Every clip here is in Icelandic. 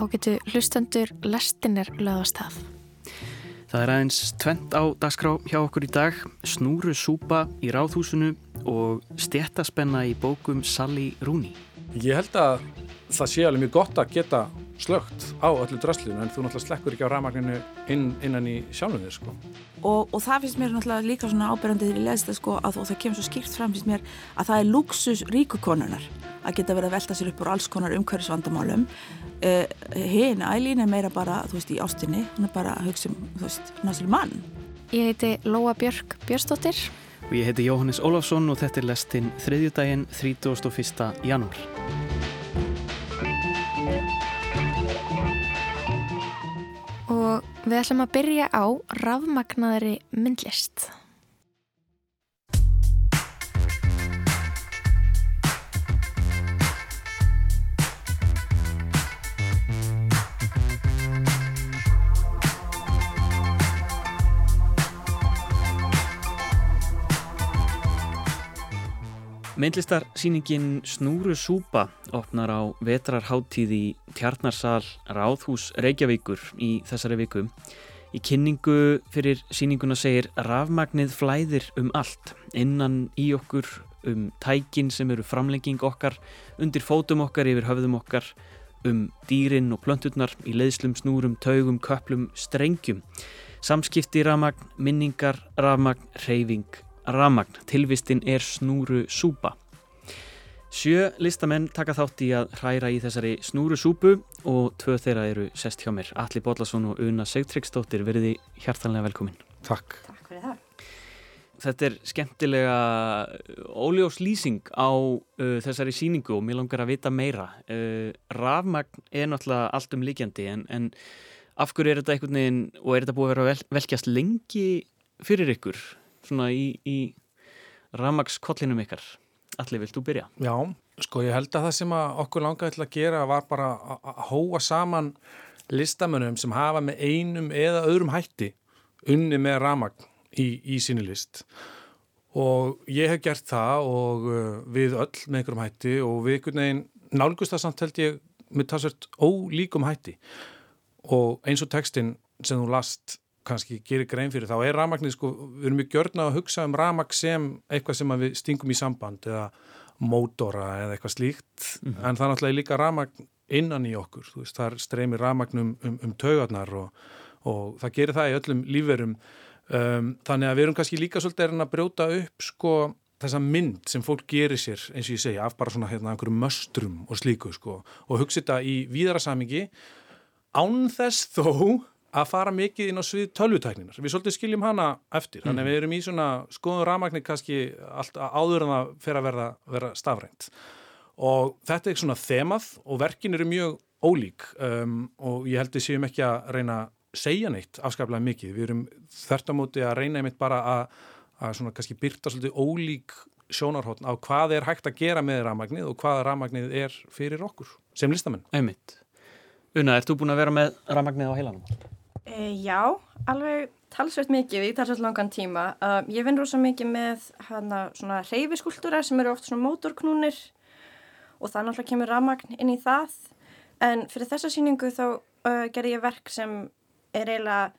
ágætu hlustendur lestin er löðast það. Það er aðeins tvent á dagskrá hjá okkur í dag, snúru súpa í ráðhúsinu og stjættaspenna í bókum Sally Rooney. Ég held að það sé alveg mjög gott að geta slögt á öllu dröslinu en þú náttúrulega slekkur ekki á ramagninu inn, innan í sjálfum þér sko. Og, og það finnst mér náttúrulega líka svona áberandið í leðsta sko að það kemur svo skýrt fram finnst mér að það er luxus ríkukonunar að geta verið að velta sér upp úr alls konar umhverfisvandamálum hinn Ælín er meira bara þú veist í ástinni, hún er bara að hugsa um þú veist, náttúrulega mann Ég heiti Lóa Björk Björnsdóttir og ég heiti Jóhannes Ólafsson og þetta er lestinn þriðjudaginn 31. janúar og við ætlum að byrja á rafmagnaðari myndlist. Myndlistarsýningin Snúru Súpa opnar á vetrarháttíð í Tjarnarsal Ráðhús Reykjavíkur í þessari viku. Í kynningu fyrir síninguna segir rafmagnið flæðir um allt, innan í okkur, um tækin sem eru framlenging okkar, undir fótum okkar, yfir höfðum okkar, um dýrin og plönturnar í leiðslum, snúrum, taugum, köplum, strengjum. Samskipti rafmagn, minningar, rafmagn, reyfing, Ramagn, tilvistin er snúru súpa. Sjö listamenn taka þátt í að hræra í þessari snúru súpu og tvö þeirra eru sest hjá mér. Alli Bóllarsson og Una Segtryggsdóttir veriði hjartanlega velkomin. Takk. Takk fyrir það. Þetta er skemmtilega óljós lýsing á uh, þessari síningu og mér langar að vita meira. Uh, Rafmagn er náttúrulega allt um líkjandi en, en af hverju er þetta einhvern veginn og er þetta búið að vera vel, velkjast lengi fyrir ykkur? Svona í, í ramagskollinum ykkar. Allir, vilt þú byrja? Já, sko ég held að það sem að okkur langaði til að gera var bara að hóa saman listamönnum sem hafa með einum eða öðrum hætti unni með ramagn í, í síni list. Og ég hef gert það og uh, við öll með einhverjum hætti og við einhvern veginn nálgust það samt held ég með talsvert ólíkum hætti. Og eins og textin sem þú last kannski gerir grein fyrir þá er ramagnir sko, við erum mjög gjörna að hugsa um ramag sem eitthvað sem við stingum í samband eða mótora eða eitthvað slíkt. Mm -hmm. en það er náttúrulega líka ramagn innan í okkur, þú veist, það streymir ramagnum um, um taugarnar og, og það gerir það í öllum lífverum. Um, þannig að við erum kannski líka svolítið að brjóta upp sko þessa mynd sem fólk gerir sér, eins og ég segja af bara svona hérna einhverju möstrum og slíku sko og hugsa þetta í víðara samingi án þess þó að fara mikið inn á svið tölvutækninar. Við svolítið skiljum hana eftir, þannig að við erum í svona skoðum ramagnir kannski allt áður en það fer að verða, verða stafrænt. Og þetta er svona þemað og verkin eru mjög ólík um, og ég held að séum ekki að reyna að segja neitt afskaplega mikið. Við erum þert á móti að reyna einmitt bara að, að svona kannski byrta svolítið ólík sjónarhóttn á hvað er hægt að gera með ramagnið og hvað ramagnið er fyrir okkur sem listamenn. Einmitt. Una, ert þú búin að vera með ramagnið á heilanum? E, já, alveg talsveit mikið í talsveit langan tíma. Uh, ég vinn rosa mikið með hana svona reyfiskúltúra sem eru oft svona mótorknúnir og það náttúrulega kemur ramagn inn í það. En fyrir þessa síningu þá uh, gerði ég verk sem er eiginlega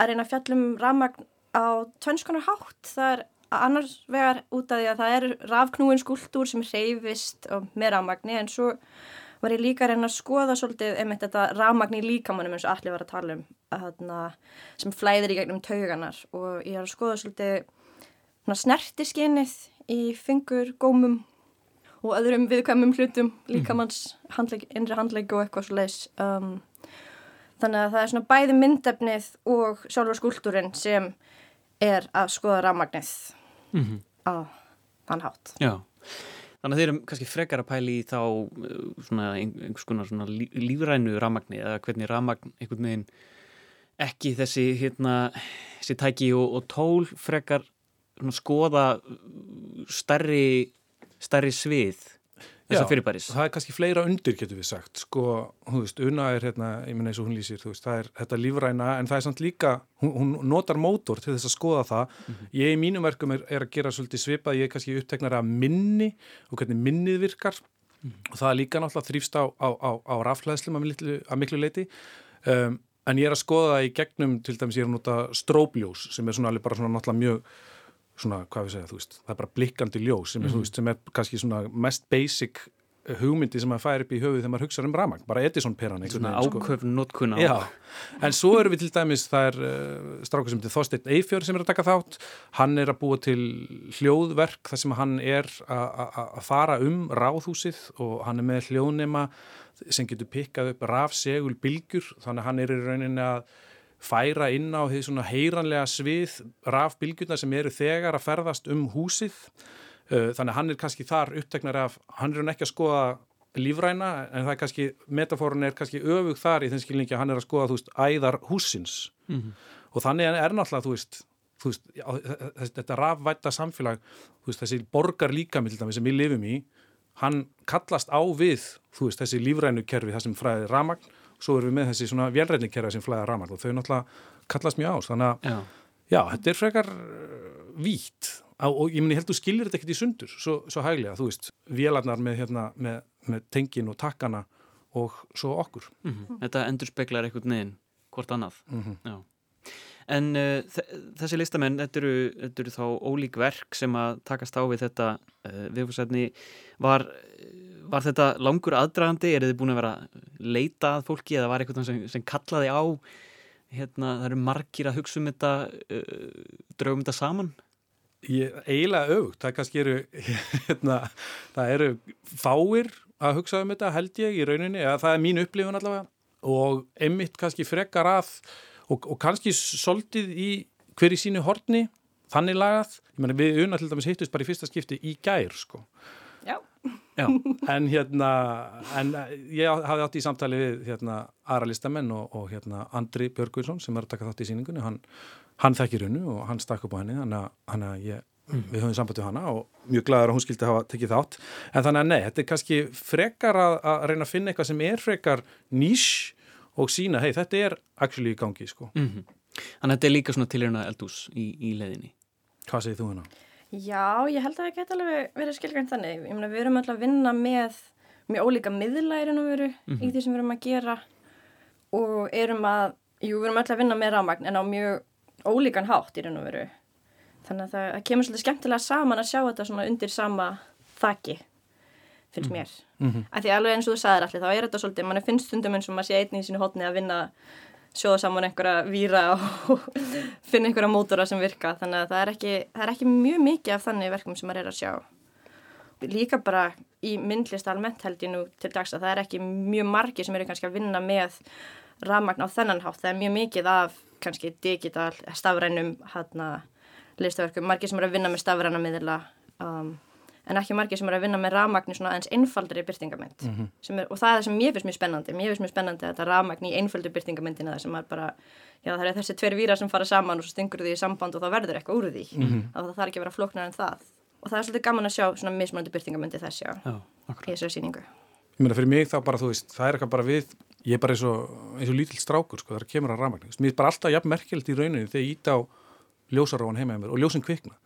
að reyna að fjallum ramagn á tvönnskonar hátt. Það er annars vegar út af því að það er rafknúin skúltúr sem reyfist með ramagni en svo var ég líka að reyna að skoða svolítið einmitt þetta rafmagn í líkamannum eins og allir var að tala um þarna, sem flæðir í gegnum tauganar og ég er að skoða svolítið snertiskinnið í fingur, gómum og öðrum viðkvæmum hlutum líkamanns handleik, innri handleik og eitthvað svo leiðs um, þannig að það er svona bæði myndefnið og sjálfur skúltúrin sem er að skoða rafmagnið mm -hmm. á þann hátt. Já Þannig að þeir eru kannski frekar að pæli í þá uh, svona einhvers konar svona lífrænu ramagni eða hvernig ramagn einhvern veginn ekki þessi hérna, þessi tæki og, og tól frekar skoða stærri, stærri svið þessa fyrirbæris. Það er kannski fleira undir getur við sagt, sko, þú veist, Una er hérna, ég minna eins og hún lýsir, þú veist, það er þetta lífræna, en það er samt líka, hún, hún notar mótor til þess að skoða það, mm -hmm. ég í mínum verkum er, er að gera svolítið svipað, ég er kannski uppteknar að minni og hvernig minnið virkar. Og það er líka náttúrulega þrýfst á, á, á, á rafleðslum að, að miklu leiti um, en ég er að skoða það í gegnum til dæmis ég er að nota stróbljós sem er svona alveg bara svona náttúrulega mjög svona, hvað við segja, þú veist, það er bara blikkandi ljós sem er, mm. þú veist, sem er kannski svona mest basic hugmyndi sem maður fær upp í höfuð þegar maður hugsaður um ramagn, bara Edison-peran Svona áköfn notkun á Já, en svo eru við til dæmis, það er uh, strákur sem heitir Þorstein Eifjör sem er að taka þátt hann er að búa til hljóðverk þar sem hann er að fara um ráðhúsið og hann er með hljóðnema sem getur pikkað upp rafsegul bilgjur, þannig að hann er í rauninni að færa inn á því svona heyranlega svið rafbilgjurna sem eru þegar að ferðast um húsið. Uh, þannig að hann er kannski þar uppteknar af, hann er hann ekki að skoða lífræna en það er kannski, metafórun er kannski öfug þar í þess skilningi að hann er að skoða, þú veist, æðar húsins mm -hmm. og þannig er náttúrulega, þú veist, þú veist þessi, þetta rafvætta samfélag, þú veist, þessi borgar líka með þetta sem við lifum í, hann kallast á við, þú veist, þessi lífrænu kerfi, það sem fræði ramagn svo erum við með þessi svona vélræni kerfi sem flæða ramagn og þau náttúrulega kallast mjög ás, þannig að, já, já þetta er frekar uh, vítt. Og ég, meni, ég held að þú skilir þetta ekkert í sundur svo, svo hæglega, þú veist, vélarnar með, hérna, með, með tengin og takkana og svo okkur. Mm -hmm. Þetta endur speklar eitthvað neðin hvort annað. Mm -hmm. En uh, þessi listamenn þetta eru, þetta eru þá ólík verk sem að takast á við þetta uh, viðfórsætni var, var þetta langur aðdragandi, er þið búin að vera leita að fólki eða var eitthvað sem, sem kallaði á hérna, það eru margir að hugsa um þetta uh, draugum þetta saman? Ég, eiginlega aukt, það kannski eru hérna, það eru fáir að hugsa um þetta held ég í rauninni, eða það er mín upplifun allavega. Og einmitt kannski frekar að og, og kannski soldið í hver í sínu hortni þannig lagað, ég menna við unna til dæmis hittust bara í fyrsta skipti í gær sko Já, en hérna en ég hafði átt í samtali við hérna aðra listamenn og, og hérna Andri Björgvinsson sem er að taka þátt í síningunni, hann hann þekkir hennu og hann stakk upp á henni þannig að ég, mm. við höfum samband við hana og mjög glæður að hún skildi hafa tekið þátt en þannig að nei, þetta er kannski frekar að, að reyna að finna eitthvað sem er frekar nýs og sína, hei, þetta er actually í gangi, sko. Mm -hmm. Þannig að þetta er líka svona tilhörna eldús í, í leðinni. Hvað segir þú hana? Já, ég held að það geta alveg verið skilgrænt þannig. Ég meina, við erum alltaf að vinna með mjög ólíka miðlærin að veru mm -hmm. í mhm. því sem við erum að gera og erum að, jú, við erum alltaf að vinna með rámagn en á mjög ólíkan hátt í raun og veru þannig að það, kemur svolítið skemmtilega saman að sjá þetta svona undir sama þakki finnst mhm. mér mm -hmm. af því alveg eins og þú sagðir allir þá er þetta svolítið, mann finnst stundum eins og maður sé einnig í sínu hótni að vinna sjóða saman einhverja víra og finna einhverja mótora sem virka. Þannig að það er ekki, það er ekki mjög mikið af þannig verkum sem maður er að sjá. Líka bara í myndlist almennt held ég nú til dags að það er ekki mjög margi sem eru kannski að vinna með rafmagn á þennan hátt, það er mjög mikið af kannski digital, stafrænum hérna listaverkum, margir sem eru að vinna með stafræna miðla um, en ekki margir sem eru að vinna með rafmagn í svona aðeins einfaldri byrtingament mm -hmm. og það er það sem mér finnst mjög spennandi. Mér finnst mjög spennandi að þetta rafmagn í einfaldu byrtingamendina það sem er bara, já það er þessi tver víra sem fara saman og svo stingur því í samband og þá verður eitthvað úr því. Mm -hmm. það þarf ekki að vera floknar en það. Og það er svolítið gaman að sjá svona mismunandi byrtingamendi þess já, já í þessari síningu Ég meina fyrir mig þá bara þú veist, það er eitthvað bara við ég er bara eins og, eins og lítill strákur sko, þar kemur að rafmagn mér er bara alltaf jafn merkjöld í rauninu þegar ég ít á ljósaróan heima og ljósin kvikna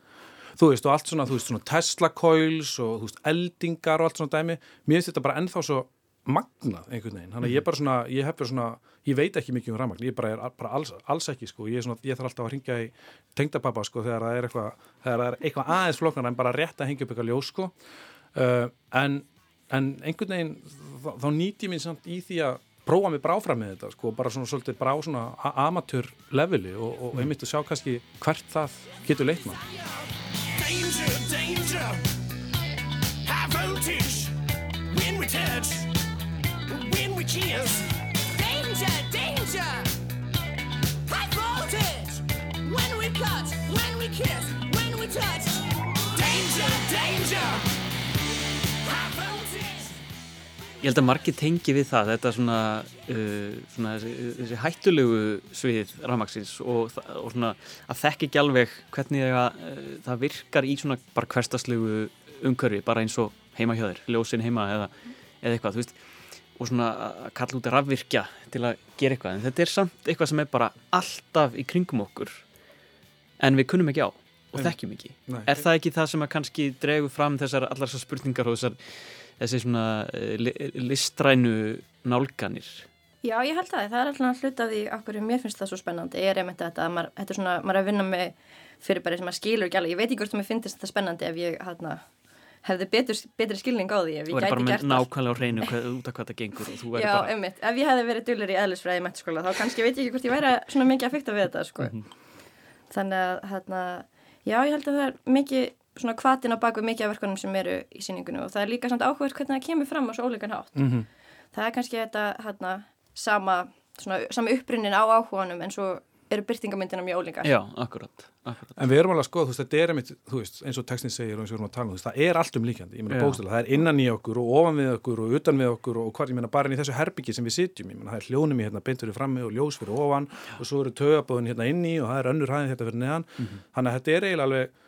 þú veist og allt svona, þú veist svona Tesla coils og þú veist eldingar og allt svona dæmi. Mér finnst þetta bara ennþá svo magnað einhvern veginn, þannig að ég bara svona ég hef bara svona, ég veit ekki mikið um rafmagn. Ég bara er bara alls, alls ekki sko. Ég, svona, ég þarf alltaf að ringja í tengdapappa sko þegar það er eitthvað, þegar það er eitthvað aðeins floknar en bara rétt að hengja upp eitthvað ljós sko. Uh, en, en einhvern veginn þá, þá nýtt ég minn samt í því að prófa mig bráfram með þetta sko, bara svona svolítið brá svona amatör leveli og, og einmitt að sjá kannski hvert það getur leitt maður Danger, danger. High voltage. When we touch When we kiss. Danger, danger. High voltage. When we cut When we kiss When we touch. Danger, danger Ég held að margir tengi við það, þetta svona, uh, svona þessi, þessi hættulegu svið rafmaksins og, og svona að þekk ekki alveg hvernig það, uh, það virkar í svona bara hverstaslegu umkörfi, bara eins og heima hjá þér, ljósin heima eða, eða eitthvað, þú veist, og svona að kalla út rafvirkja til að gera eitthvað, en þetta er samt eitthvað sem er bara alltaf í kringum okkur, en við kunnum ekki á og þekkjum ekki. Nei. Er það ekki það sem að kannski dregu fram þessar allar þessar spurningar og þessar þessi svona eh, li, listrænu nálganir Já, ég held það. Það er alltaf hlut af því okkur mér finnst það svo spennandi. Ég er einmitt þetta að maður, þetta er svona, maður er að vinna með fyrirbæri sem maður skilur ekki alveg. Ég veit ekki hvort það mér finnst þetta spennandi ef ég hérna, hefði betur, betri skilning á því ef Þú er bara með nákvæmlega á hreinu hvað, út af hvað það gengur og þú Já, bara einmitt. Ef ég hefði verið dullur í eðlisfræði þá kannski veit ég ekki hvort ég væri svona mikið að fykta við þetta, sko. Þannig að, hérna, já, ég held að það er mikið svona kvatin á baku mikið af verkunum sem eru í síningunum og það er líka samt áhugavert hvernig það kemur fram á svo ólíkan hátt. Mhm. Það er kannski þetta, hérna, sama, svona, sama upprunnin á áhuganum en svo eru byrtingamyndina mjög ólíkar. Já, akkurat, akkurat. En við erum alveg að skoða, þú veist, þetta er einmitt, þú veist, eins og textin segir og eins og við erum að tala um, þú veist, það er allt um líkjandi, ég meina Já. bókstæla, það er innan í okkur og ofan við okkur og utan við okkur og hvað, ég meina bara inn í þessu herbyggi sem við sitjum, ég meina það er hljónum í hérna beint fyrir frammi og ljós fyrir ofan og svo eru tögabóðin hérna inni og það er önnur hæðin þetta fyrir neðan, þannig að þetta er eiginlega alveg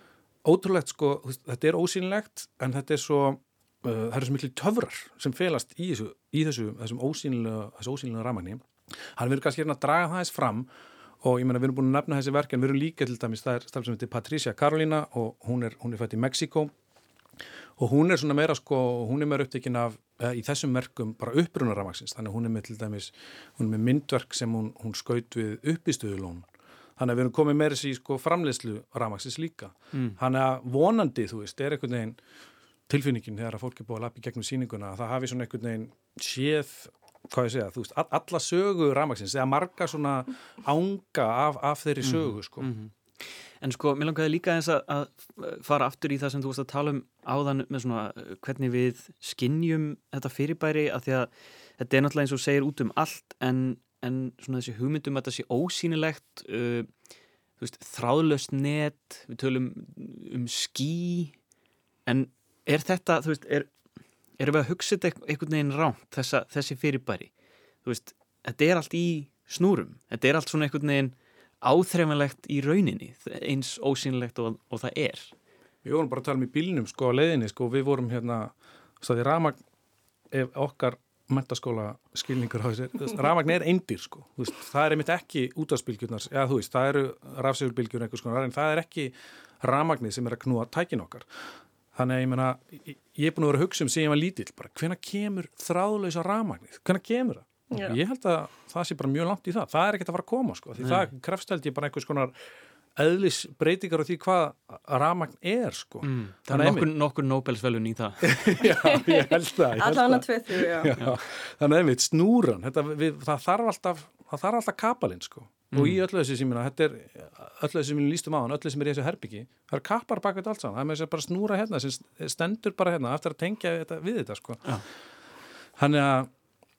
ótrúlegt, sko, þetta er ósýnilegt en þetta er svo, uh, það eru svo miklu töfrar sem felast í þessu, í þessu, þessum ósýnilega, þessu ósýnilega ramagni. Hann verður kannski hérna að draga það þess fram og ég meina við erum búin að nefna þessi verk en við erum líka til dæmis, það er stafl sem heitir Patricia Carolina og hún er, hún er fætt í Mexiko og hún er svona meira sko, hún er meira upptekinn af eh, í þessum verkum bara upprunaramaksins þannig hún er með til dæmis, hún er með myndverk sem hún, hún skaut við uppistöðulón þannig að við erum komið meira í sko framleiðslu ramaksins líka Mm. þannig að vonandi, þú veist, er einhvern veginn tilfinningin þegar að fólk er búið að lappa í gegnum sýninguna að það hafi svona einhvern veginn séð hvað ég segja, þú veist, all- alla sögu ramaksins eða marga svona ánga af, af þeirri sögu, sko. Mhm. En sko, mér langaði líka eins að, að fara aftur í það sem þú varst að tala um áðan með svona uh, hvernig við skinnjum þetta fyrirbæri að því að þetta er náttúrulega eins og segir út um allt en, en svona þessi hugmyndum að þetta sé ósýnilegt uh, veist, þráðlöst net við tölum um skí en er þetta, þú veist, er, erum við að hugsa þetta einhvern- veginn rámt þessa, þessi fyrirbæri? Þú veist, þetta er allt í snúrum þetta er allt svona einhvern veginn áþreifanlegt í rauninni eins ósýnilegt og, og það er. Við vorum bara að tala um í bílnum, sko, á leiðinni, sko, við vorum hérna, staði ramagn, ef okkar mentaskóla skilningur á þessi, ramagn er eindir, sko, veist, það er einmitt ekki þú veist, það eru rafsegulbylgjur einhvers konar, en það er ekki ramagnið sem er að knúa tækin okkar. Þannig að ég meina, ég er búin að vera að hugsa um síðan ég var lítill, hvenær kemur þráðlösa ramagnið, hvenær kemur það? Já. Ég held að það sé bara mjög langt í það, það er ekkert að fara að koma, sko, því Nei. það krefst held ég bara einhvers konar eðlis breytingar á því hvað ramagn er sko. mm. það er nokkur, nokkur Nobelsvelun í það já, ég held það, Allan að tvö, þrjú, já. Já, þannig að einmitt snúran þetta, við, það þarf alltaf alltaf kapalinn sko og í öllu þessu sem ég þetta er öllu þessu sem ég lístum á hann, öllu sem er í þessu herbyggi það er kapar bak við allt saman, það er með þess að bara snúra hérna sem stendur bara hérna eftir að tengja þetta, við þetta sko Já. þannig að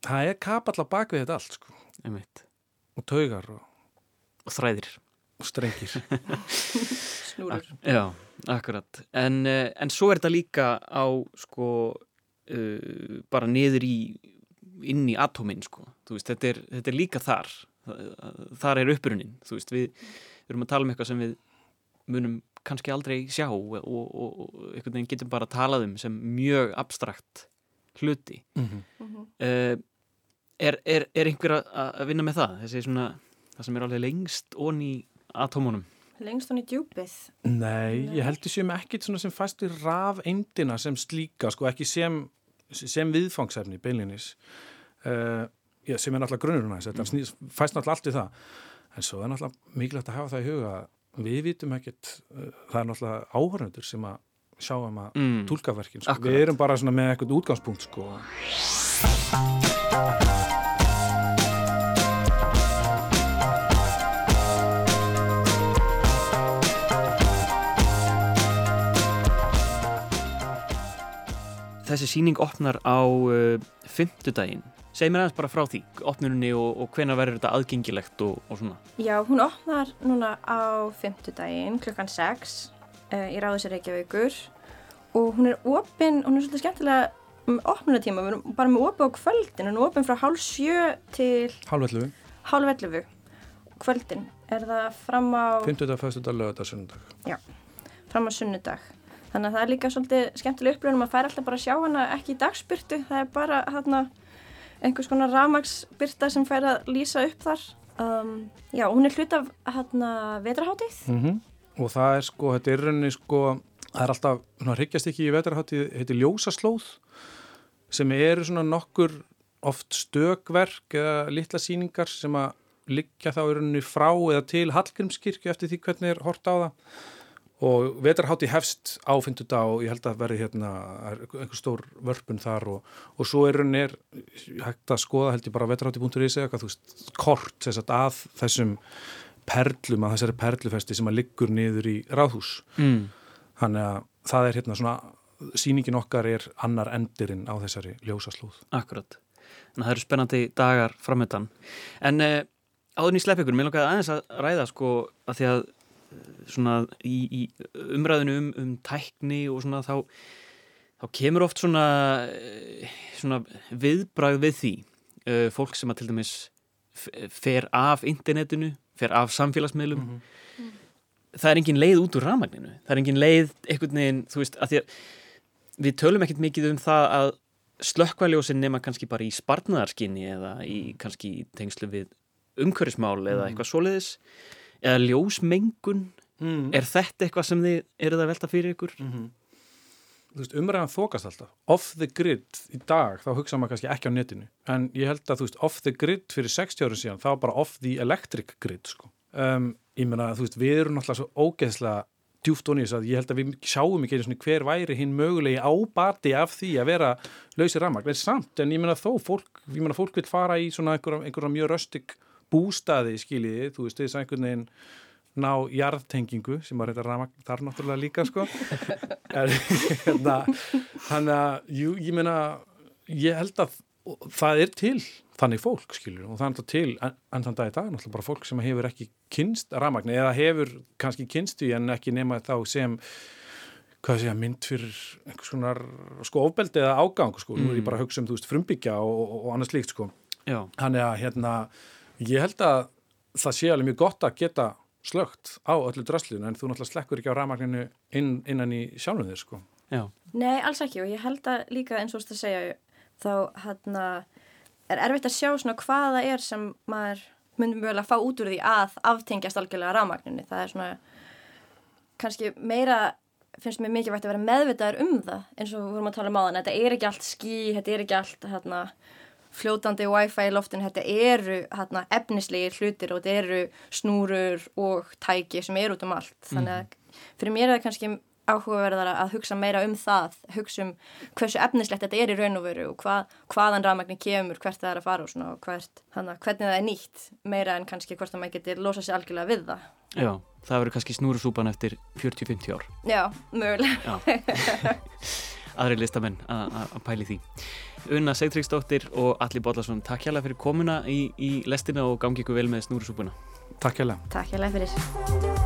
það er kapall á bak við þetta allt sko einmitt. og taugar og, og þræðir strengir Snúrur. Já, akkurat en, eh, en svo er þetta líka á sko uh, bara niður í inn í atóminn sko Þú veist, þetta, er, þetta er líka þar þar er upprunnin þú veist, við, við erum að tala um eitthvað sem við munum kannski aldrei sjá og, og, og einhvern veginn getum bara að talað um sem mjög abstrakt hluti mm -hmm. Mhm. uh, er, er, er einhver að, vinna með það þessi svona, það sem er alveg lengst í atómunum? Lengst hún í djúpið. Nei, ég heldur sem ekkit svona sem fæst við raf eindina sem slíka, sko, ekki sem, sem viðfangsefni beilinnis uh, já, sem er náttúrulega grunnurinn aðeins, þetta snýst, fæst náttúrulega allt í það. En svo er náttúrulega mikilvægt að hafa það í huga að við vitum ekkit uh, það er náttúrulega áhörnendur sem að sjá um að mm. tólkaverkin, sko. Við erum bara svona með eitthvað útgangspunkt, sko Þessi síning opnar á uh, fymtudaginn. Segð mér aðeins bara frá því, opnuninni og, og hvena verður þetta aðgengilegt og, og svona. Já, hún opnar núna á fymtudaginn klukkan 6 uh, í Ráðusir Reykjavíkur og hún er opin, hún er svolítið skemmtilega um opnunatíma, við erum bara með opið á kvöldin, hún er opin frá hálf sjö til Halvellu, hálf ellefu kvöldin, er það fram á 50. fæstudag, lögadag, sunnudag fram á sunnudag þannig að það er líka svolítið skemmtileg upplifun maður fær alltaf bara að sjá hana ekki í dagsbyrtu það er bara hérna einhvers konar ramagsbyrta sem fær að lýsa upp þar. Um, já, hún er hlut af hérna vetrahátið mm og það er sko, þetta er rauninni sko það er alltaf, svona hryggjast ekki í vetarhátti heitir ljósaslóð sem eru svona nokkur oft stökverk eða litla síningar sem að liggja þá rauninni frá eða til Hallgrímskirkju eftir því hvernig er hort á það og vetarhátti hefst á fyndudag og ég held að verði hérna einhver stór vörpun þar og, og svo er rauninni er hægt að skoða held ég bara vetarhátti.is eða þú veist kort þess að að þessum perlum að þessari perlufesti sem að liggur niður í ráðhús. Mm. þannig að það er hérna svona síningin okkar er annar endirinn á þessari ljósaslóð. Akkurat, en það eru spennandi dagar framöndan en eh, áðurinn í slepp ykkur, mér langaði aðeins að ræða sko að því að svona í, í umræðinu um, um tækni og svona þá þá kemur oft svona, eh, svona viðbræð við því. Uh, fólk sem að til dæmis fer af internetinu, fer af samfélagsmiðlum. Mm. -hmm. það er engin leið út úr ramagninu það er engin leið einhvern veginn, þú veist, að því að við tölum ekkert mikið um það að slökkvaljósin nema kannski bara í spartnaðarskinni eða í kannski í tengslu við umhverfismál eða mhm. eitthvað svoleiðis eða ljósmengun mm. er þetta eitthvað sem þið eru það velta fyrir ykkur? Mm -hmm. Þú veist, umræðan þokast alltaf off the grid í dag, þá hugsa maður kannski ekki á netinu, en ég held að þú veist off the grid fyrir 60 árið síðan, þá bara off the electric grid, sko um, ég menna, þú veist, við erum náttúrulega svo ógeðslega djúft og nýðis að ég held að við sjáum ekki einu svona hver væri hinn mögulegi ábati af því að vera lausir rammagn, er samt, en ég menna þó fólk, ég menna fólk vil fara í svona einhverja, einhverja mjög röstig bústaði skiljiði, þú veist, þess að einhvern veginn ná jarðtengingu sem að reynda ramagn þar náttúrulega líka sko hérna, þannig að jú, ég meina, ég held að það er til þannig fólk skilur og það er náttúrulega til en, en þann dag í dag náttúrulega bara fólk sem hefur ekki kynst ramagn eða hefur kannski kynstu en ekki nema þá sem hvað sé að mynd fyrir einhvers konar sko ofbeldi eða ágang sko, mm. nú er ég mm. bara að hugsa um þú veist frumbyggja og, og, og annars líkt sko Já. þannig að hérna Ég held að það sé alveg mjög gott að geta slögt á öllu drasslinu en þú náttúrulega slekkur ekki á ramagninu inn, innan í sjálfum þér sko. Já. Nei, alls ekki og ég held að líka eins og þú segja þá hérna er erfitt að sjá svona hvaða er sem maður myndum vel að fá út úr því að aftengjast algjörlega ramagninu. Það er svona kannski meira finnst mér mikilvægt að vera meðvitaður um það eins og við vorum að tala um á þann þetta er ekki allt skí, þetta er ekki allt hérna fljótandi wifi í loftinu, þetta eru hérna, efnislegir hlutir og þetta eru snúrur og tæki sem eru út um allt. Þannig að mhm. fyrir mér er það kannski áhugaverðara að hugsa meira um það, hugsa um hversu efnislegt þetta er í raun og veru og hvað, hvaðan rafmagnin kemur, hvert það er að fara og, svona, og hvert, hana, hvernig það er nýtt meira en kannski hvort að maður getur losa sér algjörlega við það. Já, það verður kannski snúrusúpan eftir 40-50 ár. Já, mögulega. Aðri listamenn að pæli því. Unna Seitríksdóttir og Alli Bóllarsson takk hjálpa fyrir komuna í, í lestina og gangi ykkur vel með snúrusúpuna Takk hjálpa Takk hjálpa fyrir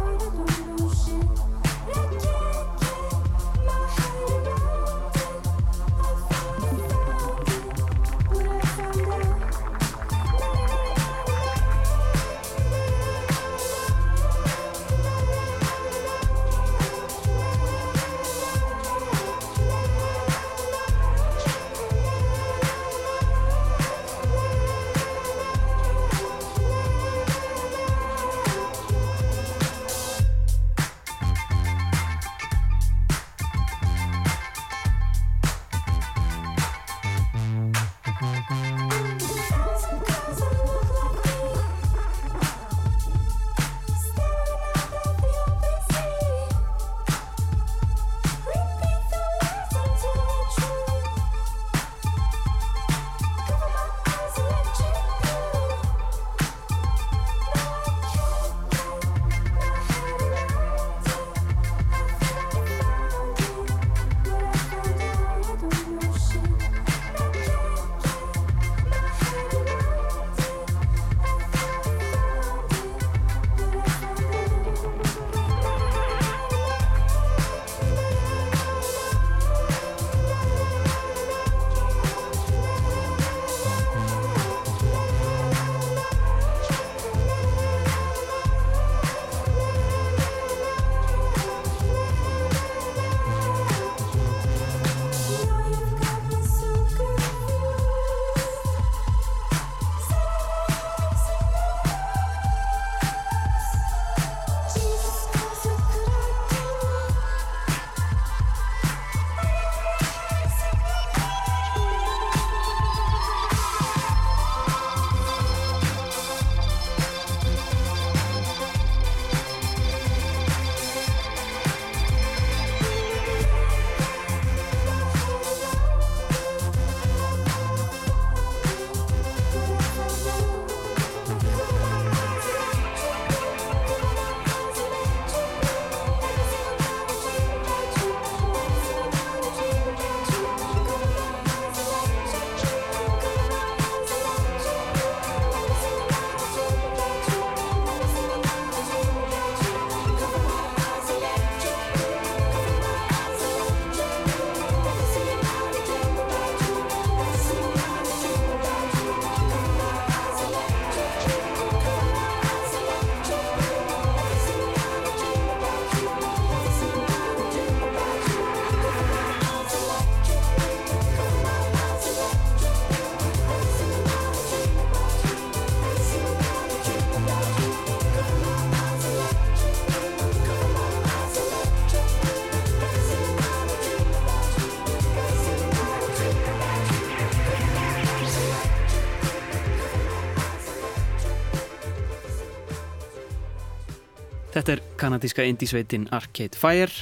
kanadíska indísveitin Arcade Fire,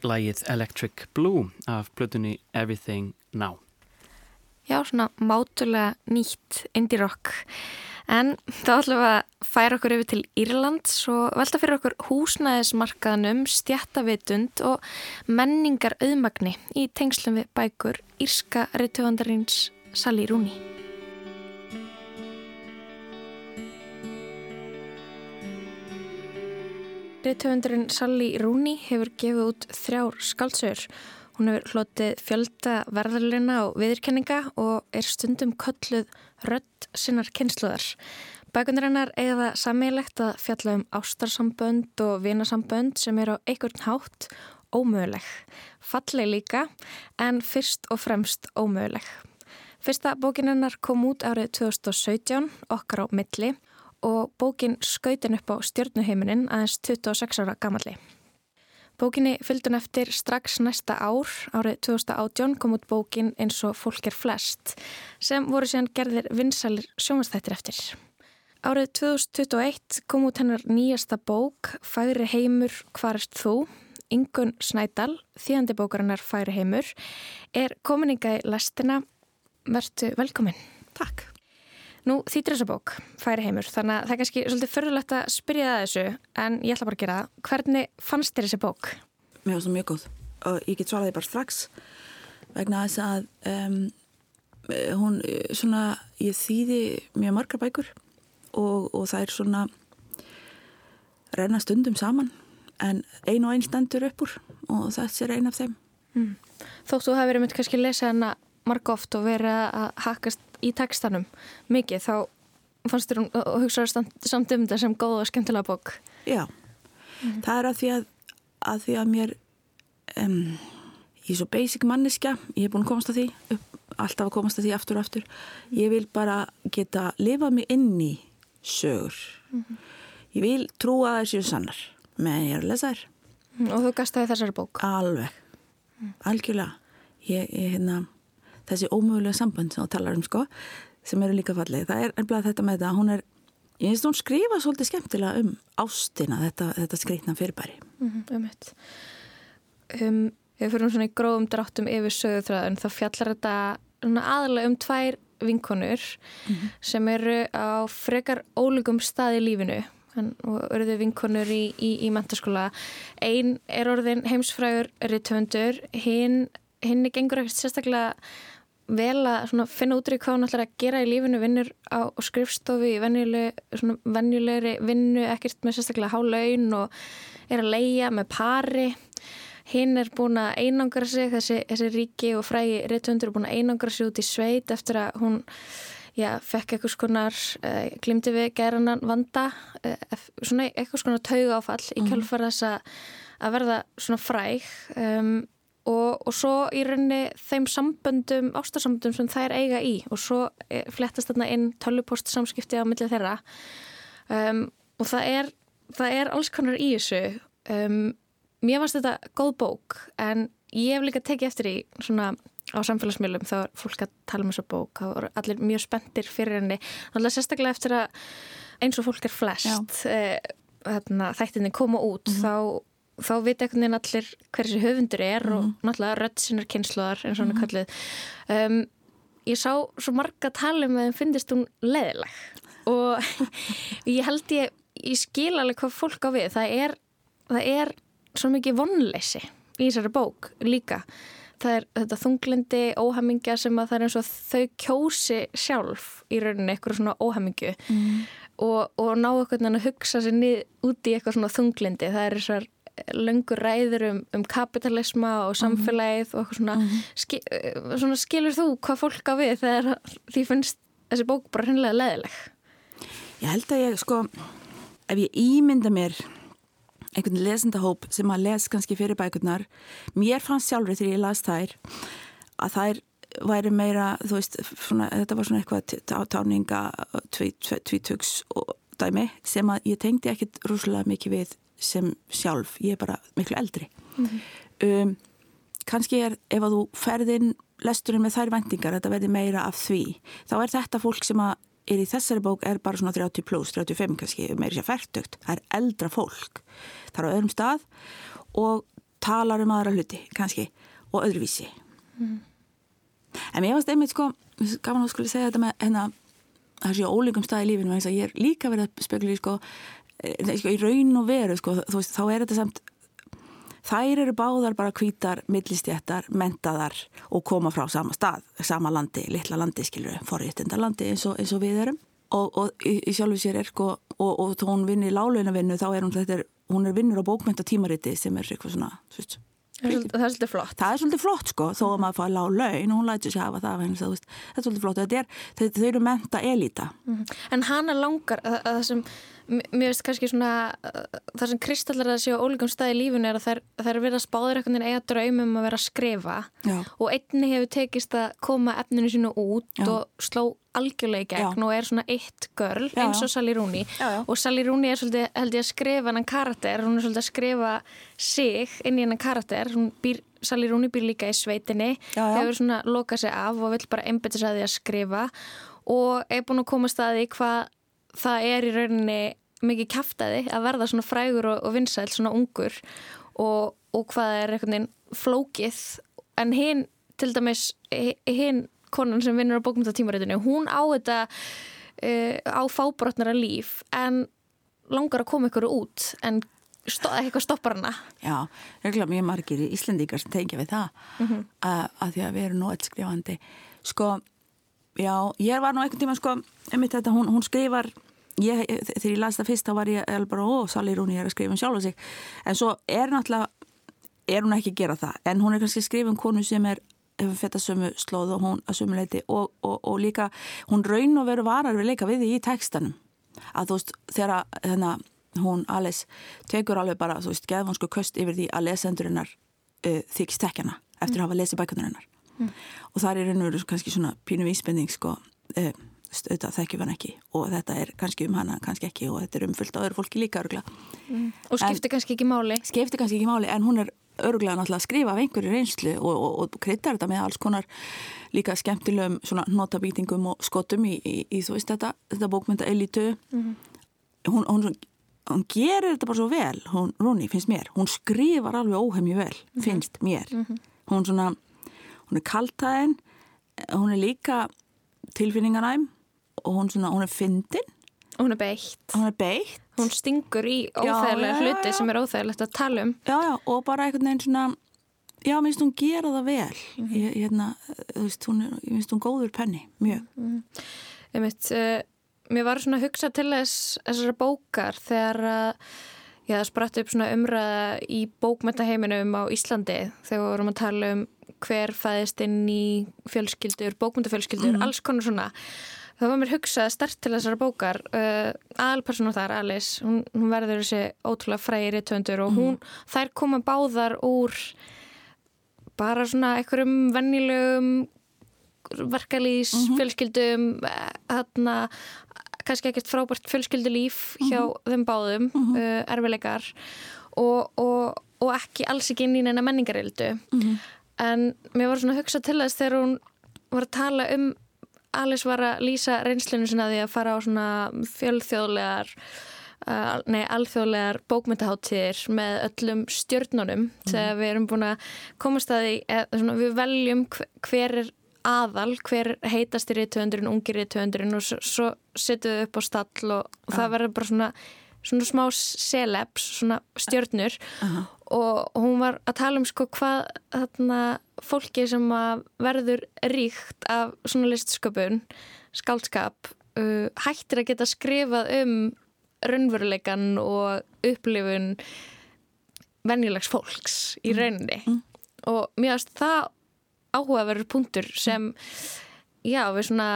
lægið Electric Blue af plötunni Everything Now. Já, svona mátulega nýtt indie rock. En þá ætlum við að færa okkur yfir til Írlands og velta fyrir okkur húsnæðismarkaðnum, stjættavitund og menningar auðmagni í tengslum við bækur Írska reytöfandarins Sally Rooney. Rithöfundurinn Sally Rooney hefur gefið út þrjár skaldsögur. Hún hefur hlotið fjölda verðarleina og viðurkenninga og er stundum kölluð rödd sinnar kynsluðar. Bækundur hennar eiga það sammeilegt að fjalla um ástarsambönd og vinasambönd sem er á einhvern hátt ómöguleg. Falleg líka en fyrst og fremst ómöguleg. Fyrsta bókin hennar kom út árið 2017, okkar á milli og bókin skautin upp á stjórnuheiminin aðeins 26 ára gamalli. Bókinni fylgdun eftir strax næsta ár, árið 2018, kom út bókin eins og fólk er flest, sem voru síðan gerðir vinsalir sjómanstættir eftir. Árið 2021 kom út hennar nýjasta bók, Færi heimur, hvarist þú? Ingun Snædal, þýðandi bókarinnar Færi heimur, er komininga í lestina. Vertu velkomin. Takk. Nú þýttir þessa bók, færi heimur, þannig að það er kannski svolítið förðulegt að spyrja það þessu, en ég ætla bara að gera það. Hvernig fannst þér þessi bók? Mér finnst það mjög góð og ég get svaraði bara strax vegna þess að um, hún, svona, ég þýði mjög margar bækur og, og það er svona reyna stundum saman en ein og einn stendur upp úr og þessi er ein af þeim. Mm. Þóttu þú hafi verið myndið kannski að lesa hana marg oft og verið að hakast í tekstanum mikið þá fannst þér hún og hugsaður samt um þetta sem góð og skemmtilega bók. Já, mm. það er að því að, að, því að mér um, ég er svo basic manniska ég hef búin að komast að því upp, alltaf að komast að því aftur og aftur. Ég vil bara geta lifað mig inn í sögur. Mm. ég vil trúa að það séu sannar meðan ég er að lesa þær. Mm, Og þú gastaði þessari bók? Alveg, algjörlega. Ég, ég hérna þessi ómögulega sambönd sem þú talar um sko sem eru líka fallið. Það er ennblað þetta með þetta hún er, ég finnst hún skrifa svolítið skemmtilega um ástina þetta, þetta skreitna fyrirbæri. Mm -hmm, um eitt. Um, ef við fyrir svona í gróðum dráttum yfir sögurþröðun þá fjallar þetta aðalega um tvær vinkonur mm -hmm. sem eru á frekar ólíkum stað í lífinu og eruðu vinkonur í, í, í mentaskóla. Einn er orðin heimsfrægur rittvöndur, hinn hinn er gengur ekkert sérstaklega vel að finna út í hvað hún ætlar að gera í lífinu, vinnur á skrifstofi í venjulegri vinnu, ekkert með sérstaklega hálaun og er að leia með pari hinn er búin að einangra sig þessi, þessi ríki og frægi réttundur er búin að einangra sig út í sveit eftir að hún já, fekk eitthvað skonar uh, glimti við gæranan vanda uh, svona eitthvað skonar tauga áfall í mhm. kjálfar þess að verða svona fræg um Og, og svo í rauninni þeim samböndum, ástarsamböndum sem þær eiga í. Og svo eh, flettast þarna inn tölvupost samskipti á millið þeirra. Um, og það er, það er alls konar í þessu. Um, mér fannst þetta góð bók en ég hef líka tekið eftir í svona á samfélagsmiðlum þá er fólk að tala um þessu bók. Þá er allir mjög spendir fyrir henni. Allir sérstaklega eftir að eins og fólk er flest uh, þættinni koma út mm -hmm. þá þá veit ekkert neina allir hversi höfundur er mm og mhm. náttúrulega rödd sinnar kynsluðar eins og hann er mhm. kallið um, ég sá svo marga tala um að þeim finnist hún leðileg og ég held ég ég skil alveg hvað fólk á við það er, það er svo mikið vonleysi í þessari bók líka það er þetta þunglindi óhamingja sem að það er eins og þau kjósi sjálf í rauninni eitthvað svona óhamingju mm. og, og ná eitthvað að hugsa sér nýð út í eitthvað svona þunglindi það er þessar löngur ræður um, um kapitalisma og samfélagið mm -hmm. og svona, mm -hmm. skil, svona skilur þú hvað fólk á við þegar því finnst þessi bók bara hennilega leðileg? Ég held að ég sko ef ég ímynda mér einhvern lesendahóp sem að les kannski fyrir bækurnar mér fannst sjálfur þegar ég las þær að þær væri meira, þú veist, svona, þetta var svona eitthvað táninga tvítugs og dæmi sem að ég tengdi ekkit rúslega mikið við sem sjálf, ég er bara miklu eldri mm -hmm. um, kannski er ef að þú ferðin lesturinn með þær vendingar, þetta verði meira af því, þá er þetta fólk sem að er í þessari bók er bara svona 30 pluss, 35 kannski, meiri sér færtugt. Það er eldra fólk. Það er á öðrum stað og talar um aðra hluti kannski og öðruvísi. Mm. En mér varst einmitt sko, gaman að skuli segja þetta með hérna, þessi ólíkum stað í lífinu, ég er líka verið að spekla í sko, í raun og veru sko, veist, þá er þetta samt Þær eru báðar bara kvítar, millistjættar, mentaðar og koma frá sama stað, sama landi, litla landi, skilur, forréttindalandi eins, eins og við erum. Og, og í, í sjálfu sér er sko, og, og þá hún vinnir láleinavinnu, þá er hún, þetta hún er vinnur á bókmyndatímariti sem er eitthvað svona, veist, Það er svolítið flott. Það er svolítið flott sko, þó að maður fá lág laun og hún læti sér hafa það, það, það, það er svolítið flott. Þetta er, þau eru menta elita. Mm -hmm. En hana langar, að, að það sem mér veist kannski svona það sem kristallar að séu á ólíkum stað í lífun er að þær, þær verða spáður einhvern veginn eiga draumum að vera að skrifa Já. og einni hefur tekist að koma efninu sínu út Já. og sló algjörlega í gegn Já. og er svona eitt görl eins og Sally Rooney. Og Sally Rooney er svolítið held ég að skrifa hennan karakter, hún er svolítið að skrifa sig inn í hennan karakter. Býr, Sally Rooney býr líka í sveitinni. Hefur svona lokað sig af og vill bara einbæta sig að því að skrifa. Og er búin að koma staði hvað það er í rauninni mikið kæftæði að verða svona frægur og, og vinsæl svona ungur. Og, og hvað er veginn flókið. En hinn til dæmis hinn konan sem vinnur á bókmyndatímaritinu hún á þetta uh, á fábrotnara líf en langar að koma ykkur út en eitthvað stoppar hana. Já, regla mjög margir í Íslandíkar sem tengja við það mm -hmm. að, að því að við erum nú eitt skrifandi. Sko Já, ég var nú einhvern tíma sko, einmitt þetta, hún, hún skrifar, ég, þegar ég las það fyrst þá var ég alveg bara, ó, Sally Rooney er að skrifa um sjálf og sig, en svo er náttúrulega, er hún ekki að gera það, en hún er kannski að skrifa um konu sem er, hefur fett að sömu slóð og hún að sömu leiti og, og, og líka, hún raun og veru varar við leika við því í tekstanum, að þú veist, þegar þennan hún Alice tekur alveg bara, þú veist, geðvansku köst yfir því að lesendurinnar uh, þykist tekjana eftir að hafa lesið bækunarinnar mm. og það er einhverju kannski svona pínu vísbending sko, e, auðvitað þekkjum hann ekki. Og þetta er kannski um hana, kannski ekki og þetta er umfyllt á öðru fólki líka örugla mm. og skiptir en, kannski ekki máli. skiptir kannski ekki máli en hún er öruglega náttúrulega að skrifa af einhverju reynslu og, og, og kryttar þetta með alls konar líka skemmtilegum svona notabýtingum og skotum í, í, í þú veist þetta, þetta bókmynda elitu mm. hún, hún hún gerir þetta bara svo vel, hún, Róni, finnst mér hún skrifar alveg óhemju vel, mhm. finnst mér mm -hmm. hún svona hún er kaltæðin hún er líka tilfinninganæm og hún, svona, hún er fyndin hún er beitt hún, er beitt. Hún stingur í óþægilega hluti sem er óþægilegt að tala um já, já, og bara einhvern veginn svona já, minnst hún gera það vel mm -hmm. ég, hérna, þú veist, hún er, minnst hún góður penni, mjög mm -hmm. mitt, uh, mér var svona að hugsa til þess þessara bókar þegar að Já, það spratt upp svona umræða í bókmyndaheiminum á Íslandi þegar við vorum að tala um hver fæðist inn í fjölskyldur, bókmyndafjölskyldur, mm. alls konar svona. Það var mér hugsað stert til þessara bókar. Uh, Aðalpersonu þar, Alice, hún, hún verður þessi ótrúlega fræri töndur og mhm. hún, mm. þær koma báðar úr bara svona einhverjum vennilegum verkalýs, mm -hmm. fjölskyldum, hérna, kannski ekkert frábært fjölskyldulíf hjá mm -hmm. þeim báðum, -hmm. uh, erfilegar og, og, og ekki alls ekki inn í neina menningarildu. Mhm en mér var svona að hugsa til þess þegar hún var að tala um Alice var að lýsa reynslinu sinna því að fara á svona fjölþjóðlegar uh, nei, alþjóðlegar bókmyndaháttir með öllum stjörnunum mm. þegar við erum búin að komast að því eða, svona, við veljum hver er aðal, hver heitast í rítuöndurinn, ungir rítuöndurinn og svo, setjum við upp á stall og, og það verður bara svona svona smá celebs, svona stjörnur uh -huh. og hún var að tala um sko hvað þarna fólki sem verður ríkt af svona listsköpun, skaldskap uh, hættir að geta skrifað um raunveruleikan og upplifun venjulegs fólks í mm. rauninni mm. og mér finnst það áhugaverður punktur sem já við svona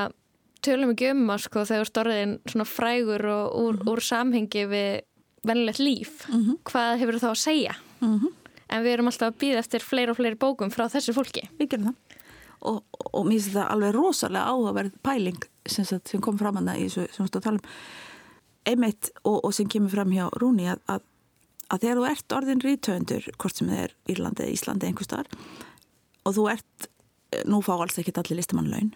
tölum ekki um að sko þegar storðin svona frægur og úr, mm -hmm. úr samhengi við vennilegt líf mm -hmm. hvað hefur þá að segja mm -hmm. en við erum alltaf að býða eftir fleiri og fleiri bókum frá þessu fólki Við gerum það og, og mér finnst það alveg rosalega áhugaverð pæling sem, sem kom fram það í þessu sem við stóðum að tala um einmitt og, og sem kemur fram hjá Rúni að, að, að þegar þú ert orðin rítöfundur hvort sem þið er Írlandi eða Íslandi einhver starf og þú ert, nú fá alls ekki allir listamannlaun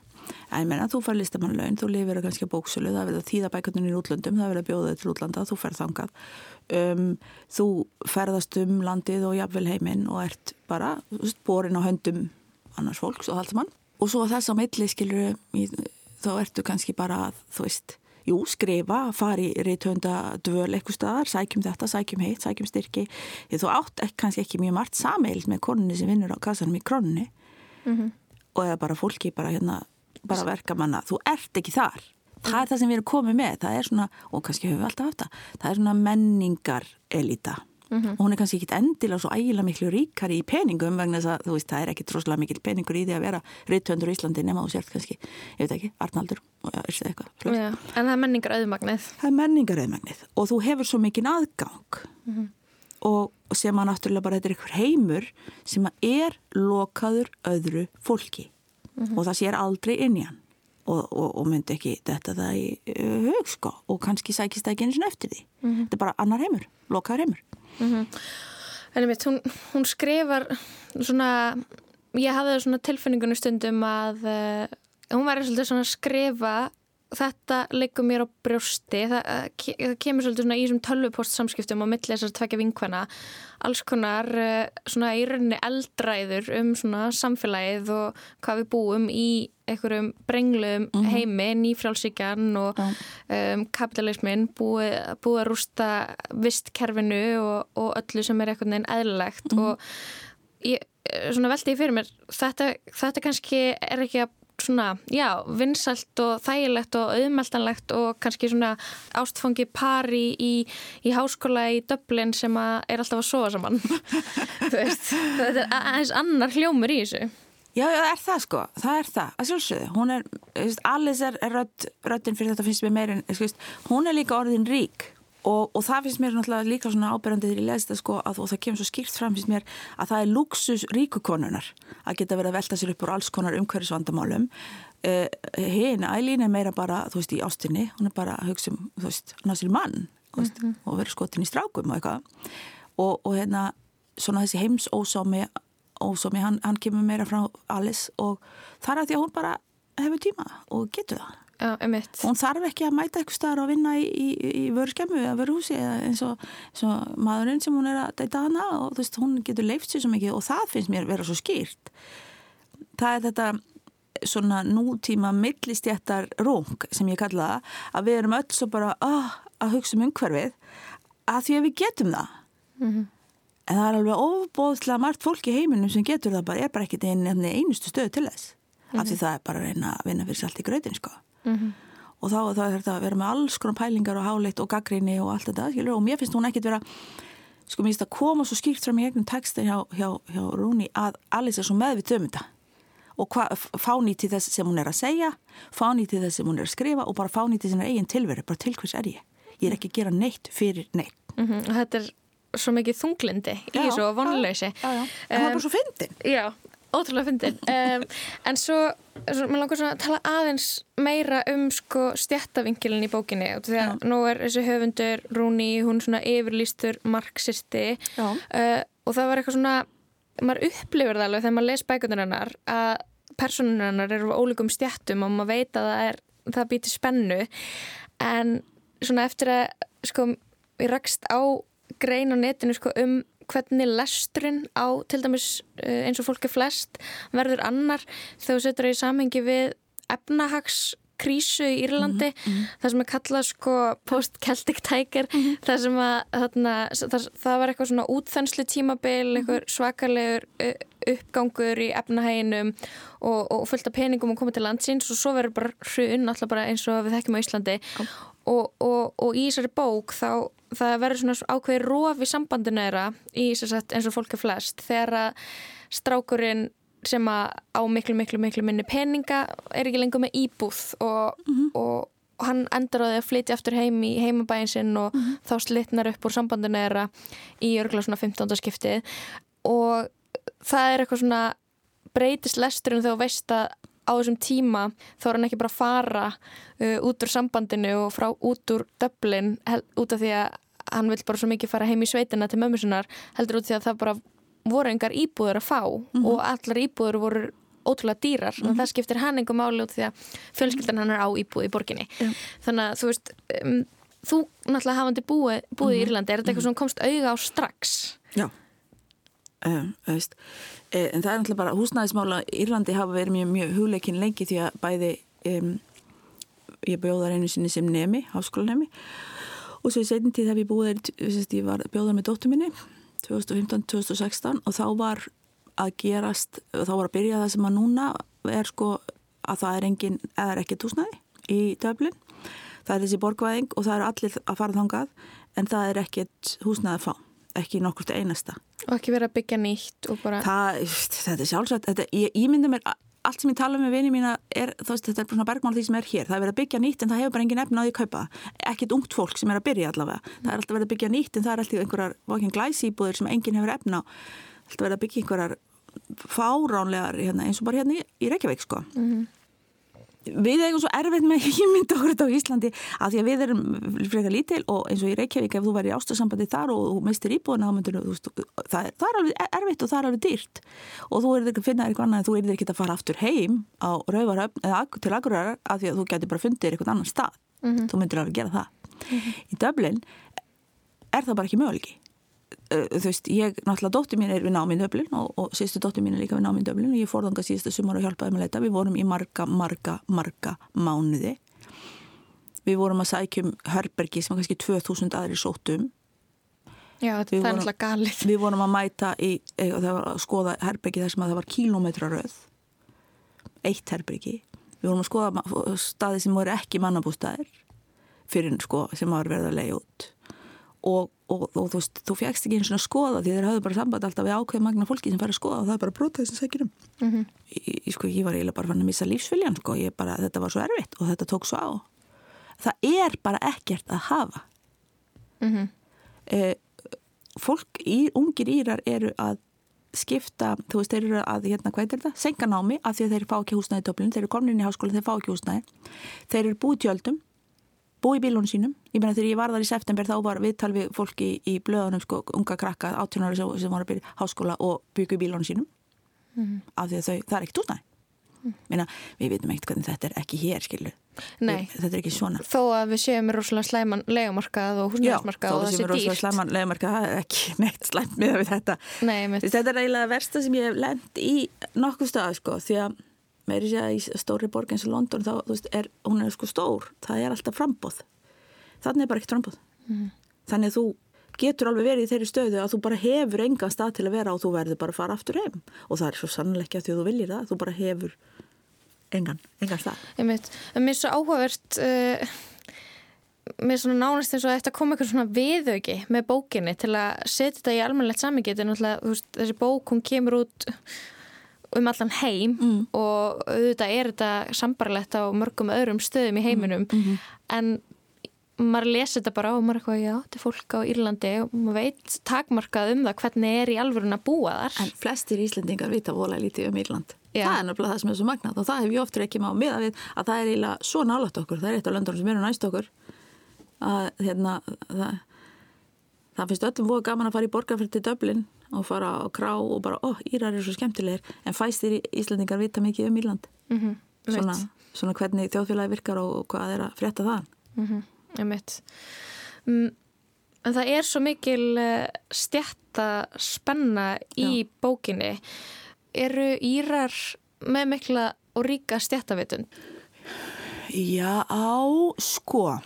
en menna, þú fær listamannlaun, þú lifir kannski bóksölu, það verður þýðabækundin í útlöndum það verður bjóðið til útlanda, þú fer þangað. Um, þú ferðast um landið og jafnvel heiminn og ert bara borin á höndum annars fólks og halsmann og svo þess að milli skilur þá ertu kannski bara að þú veist jú, skrifa, fari reytönda dvöl eitthvað staðar, sækjum þetta, sækjum heitt, sækjum styrki, því þú átt ekki, kannski ekki mjög margt sameilt með konunni sem vinnur á kassanum í krónunni. Mm -hmm. og eða bara fólki bara hérna, bara verka manna, þú ert ekki þar. Það er það sem við erum komið með, það er svona og kannski höfum við alltaf haft það, það er svona menningar elita Mm -hmm. og hún er kannski ekki endilega svo ægilega miklu ríkari í peningum vegna þess að þú veist það er ekki troslega mikil peningur í því að vera reytöndur í Íslandi nema þú sért kannski, ég veit ekki, Arnaldur ja, En það er menningar auðmagnið Það er menningar auðmagnið og þú hefur svo mikinn aðgang. Mm -hmm. og sem að náttúrulega bara þetta er einhver heimur sem að er lokaður öðru fólki mm -hmm. og það sér aldrei inn í hann og, og, og myndi ekki þetta það í hug sko og kannski sækist það ekki eins og eftir því mhm. þetta er bara annar heimur, lokaður heimur Mm -hmm. En mitt, hún, hún skrifar svona, ég hafði svona tilfinningunum stundum að uh, hún var svolítið svona að skrifa þetta leikur mér á brjósti það, það kemur svolítið svona í þessum tölvupost samskiptum á milli þessar tvekja vinkvæna alls konar uh, svona í rauninni eldræður um svona samfélagið og hvað við búum í einhverjum brengluðum mm -hmm. heimi, nýfrálsíkjan og um, kapitalismin búið, búið að rústa vistkerfinu og, og öllu sem er einhvern veginn eðlilegt mm -hmm. og ég, svona veldi ég fyrir mér þetta, þetta kannski er ekki að svona, já, vinsalt og þægilegt og auðmeltanlegt og kannski svona ástfangi pari í, í háskóla í Dublin sem er alltaf að sofa saman. Þú veist, þetta er aðeins annar hljómur í þessu. Já, já, það er það sko, það er það, að sjálfsögðu, hún er, Alice er, rödd, röddin fyrir þetta finnst mér meirinn, hún er líka orðin rík og, og það finnst mér náttúrulega líka svona áberandið í leðista sko að, og það kemur svo skýrt fram finnst mér að það er luxus ríkukonunar að geta verið að velta sér upp úr alls konar umhverfisvandamálum. Uh, Hinn, Ælín er meira bara, þú veist, í ástinni, hún er bara að hugsa um, þú veist, hann á sér mann mm -hmm. og verið skotin í strákum og eitthvað og, og hérna svona þessi heimsósámi ósómi, hann, hann kemur meira frá Alice og þar að því að hún bara hefur tíma og getur það Já, hún þarf ekki að mæta eitthvað starf og vinna í, í, í vörskemmu eða vörhúsi eins og, eins og maðurinn sem hún er að deyta hana og þú veist, hún getur leift sér svo mikið og það finnst mér vera svo skýrt það er þetta svona nútíma millistjættar rung sem ég kalla það að við erum öll svo bara oh, að hugsa um umhverfið að því að við getum það mm -hmm en það er alveg ofbóðslega margt fólk í heiminum sem getur það bara, er bara ekkit einu einustu stöð til þess mm -hmm. af því mhm. það er bara að reyna að vinna fyrir allt í gröðin sko. Mm -hmm. og þá er þetta að vera með alls konar pælingar og háleitt og gaggrinni og allt þetta skilur, og mér finnst hún ekkit vera sko mér finnst að koma svo skýrt fram í egnum textin hjá, hjá, hjá Rúni að Alice er svo meðvitt um þetta. Og fáni til þess sem hún er að segja fáni til þess sem hún er að skrifa og bara fáni til sinna eigin tilveru, bara til hvers er ég? Ég er ekki að gera neitt fyrir neitt mm -hmm. og þetta er svo mikið þunglindi í þessu og vonleysi. en það er bara svo fyndin. já, ótrúlega fyndin. Um, en svo, svo maður langar svona að tala aðeins meira um sko stjættavingilin í bókinni. Því að já. nú er þessi höfundur Rúni, hún svona yfirlýstur marxisti. Uh, og það var eitthvað svona maður upplifur það alveg þegar maður les bækundur hennar að personunar hennar eru á ólíkum stjættum og maður veit að það er það býtir spennu. En svona eftir að sko ég rakst á grein á netinu sko, um hvernig lesturinn á til dæmis eh, eins og fólki flest verður annar þegar þú setur það í samhengi við efnahagskrísu í Írlandi mm -hmm. það sem er kallað sko post-Celtic Tiger mm -hmm. það sem að þarna, það, það var eitthvað svona útþenslu tímabil mm -hmm. svakalegur uppgangur í efnahæginum og, og fullt af peningum og komið til landsins og svo verður bara hrun alltaf bara eins og við þekkjum á Íslandi og, og, og í þessari bók þá það verður svona ákveði róf í sambandinu þeirra í sagt, eins og fólki flest þegar að strákurinn sem að á miklu, miklu, miklu minni peninga er ekki lengur með íbúð og, mm -hmm. og, hann endur á því að flytja aftur heim í heimabæin sinn og mm -hmm. þá slitnar upp úr sambandinu þeirra í örgulega svona 15. skipti og það er eitthvað svona breytist lesturinn þegar þú veist að á þessum tíma þá er hann ekki bara að fara uh, út úr sambandinu og frá út úr döblin út af því að hann vil bara svo mikið fara heim í sveitina til mömmusunar heldur út því að það bara voru engar íbúður að fá mm -hmm. og allar íbúður voru ótrúlega dýrar mm -hmm. það skiptir hann einhver máli út því að fjölskyldan hann er á íbúið í borginni yeah. þannig að þú veist um, þú náttúrulega hafandi búið, búið mm -hmm. í Írlandi er þetta eitthvað sem komst auða á strax? Já um, en það er náttúrulega bara húsnæðismála Írlandi hafa verið mjög, mjög hugleikin lengi því að bæði um, ég bjóðar einu sinni sem nemi, háskólanemi. Og svo í setjum tíð hef ég búið ég var bjóðar með dóttu minni 2015-2016 og þá var að gerast, þá var að byrja það sem að núna er sko að það er engin, eða er ekki túsnaði í döflin, það er þessi borgvæðing og það er allir að fara þangað en það er ekkit húsnaði að fá ekki nokkurt einasta. Og ekki verið að byggja nýtt bara... það, þetta er sjálfsagt þetta, ég, myndi mér allt sem ég tala um með vini mína er, veist, þetta er svona bergmál því sem er hér. Það er verið að byggja nýtt en það hefur bara engin efna á því að kaupa. Ekkit ungt fólk sem er að byrja allavega. Það er alltaf verið að byggja nýtt en það er alltaf einhverjar vakinn glæsýbúðir sem engin hefur efna á. Alltaf verið að byggja einhverjar fáránlegar hérna, eins og bara hérna í, í Reykjavík sko. Mm -hmm við eigum svo erfitt með ímynda okkur á Íslandi að því að við erum frekar lítil og eins og í Reykjavík ef þú væri í ástasambandi þar og þú mistir íbúin það, það er alveg erfitt og það er alveg dýrt og þú er ekki að finna eitthvað annað en þú er ekki að fara aftur heim á Rauvaröfn eða til Akureyrar að því að þú getur bara fundið eitthvað annan stað mm -hmm. þú myndir alveg gera það mm -hmm. í Dublin er það bara ekki möguleiki þú veist, ég, náttúrulega dóttir mín er við náminn Döblin og, og síðustu dóttir mín er líka við náminn Döblin og ég fór þanga síðustu sumar og hjálpaði með leita. Við vorum í marga, marga, marga mánuði. Við vorum að sækjum Hörbergi sem var kannski 2000 aðri sótum Já, þetta er alltaf galið. Við vorum að mæta í, eh, það var að skoða Hörbergi þar sem að það var kílometraröð eitt Hörbergi við vorum að skoða staði sem voru ekki mannabústæðir fyrir sko sem var verið að leiða út og, og, og þú veist, þú fjækst ekki eins og skoða því þeir hafðu bara samband alltaf við ákveð magna fólki sem fær að skoða og það er bara brótað sem sækir um mm -hmm. ég, sko, ég var eiginlega bara fann að missa lífsfyljan sko, ég bara, þetta var svo erfitt og þetta tók svo á það er bara ekkert að hafa mm -hmm. eh, fólk, í, ungir írar eru að skipta, þú veist, þeir eru að hérna, hvað er þetta? Senka námi af því að þeir fá ekki húsnæði Dublin, þeir eru komin inn í háskóla þeir fá ekki húsnæði, þeir eru búið tjöldum búi bílunum sínum. Ég meina þegar ég var þar í september þá var viðtal við fólki í blöðunum sko, unga krakka, 18 ára sem, voru að byrja háskóla og byggja í bílunum sínum mm. af því að þau, það er ekkert útnæði. Mm. Meina, við veitum ekkert hvernig þetta er ekki hér, skilu. Nei. Þetta er ekki svona. Þó að við séum með rosalega slæman legamarkað og húsnæðismarkað og það sé dýrt. Já, þó að við séum með rosalega slæman legamarkað, það er ekki neitt slæmt með þetta. Nei, þetta er eiginlega versta sem ég að meiri sé að í stóri borg eins og London þá, veist, er, hún er sko stór, það er alltaf frambóð þannig er bara ekkert frambóð mm. þannig að þú getur alveg verið í þeirri stöðu að þú bara hefur engan stað til að vera og þú verður bara að fara aftur heim. Og það er svo að því að þú viljir það þú bara hefur engan, engan stað. Veit, en mér er svo áhugavert uh, mér er svona nánast eins og þetta kom eitthvað svona viðauki með bókinni til að setja þetta í almennilegt saminget en þessi bók hún kemur út um allan heim mm. og auðvitað er þetta sambarlegt á mörgum öðrum stöðum í heiminum mm -hmm. en maður lesi þetta bara og maður er eitthvað, já, þetta er fólk á Írlandi og maður veit takmarkað um það hvernig er í alvörun að búa þar En flestir íslendingar vita vola lítið um Írland já. það er náttúrulega það sem er svo magnat og það hef ég oftur ekki máið með að við að það er eiginlega svo nálat okkur, það er eitt af löndunum sem eru næst okkur að hérna það, það finnst öllum voru gaman að fara í borgarfært til Dublin og fara á krá og bara, ó, Írar eru svo skemmtilegir. En fæstir Íslandingar vita mikið um Írland. Mm -hmm, svona, svona hvernig þjóðfélagi virkar og hvað er að frétta það mm -hmm, um, En það er svo mikil uh, stjætta spenna í Já. bókinni. Eru Írar með mikla og ríka stjættavitun? Já, á, sko.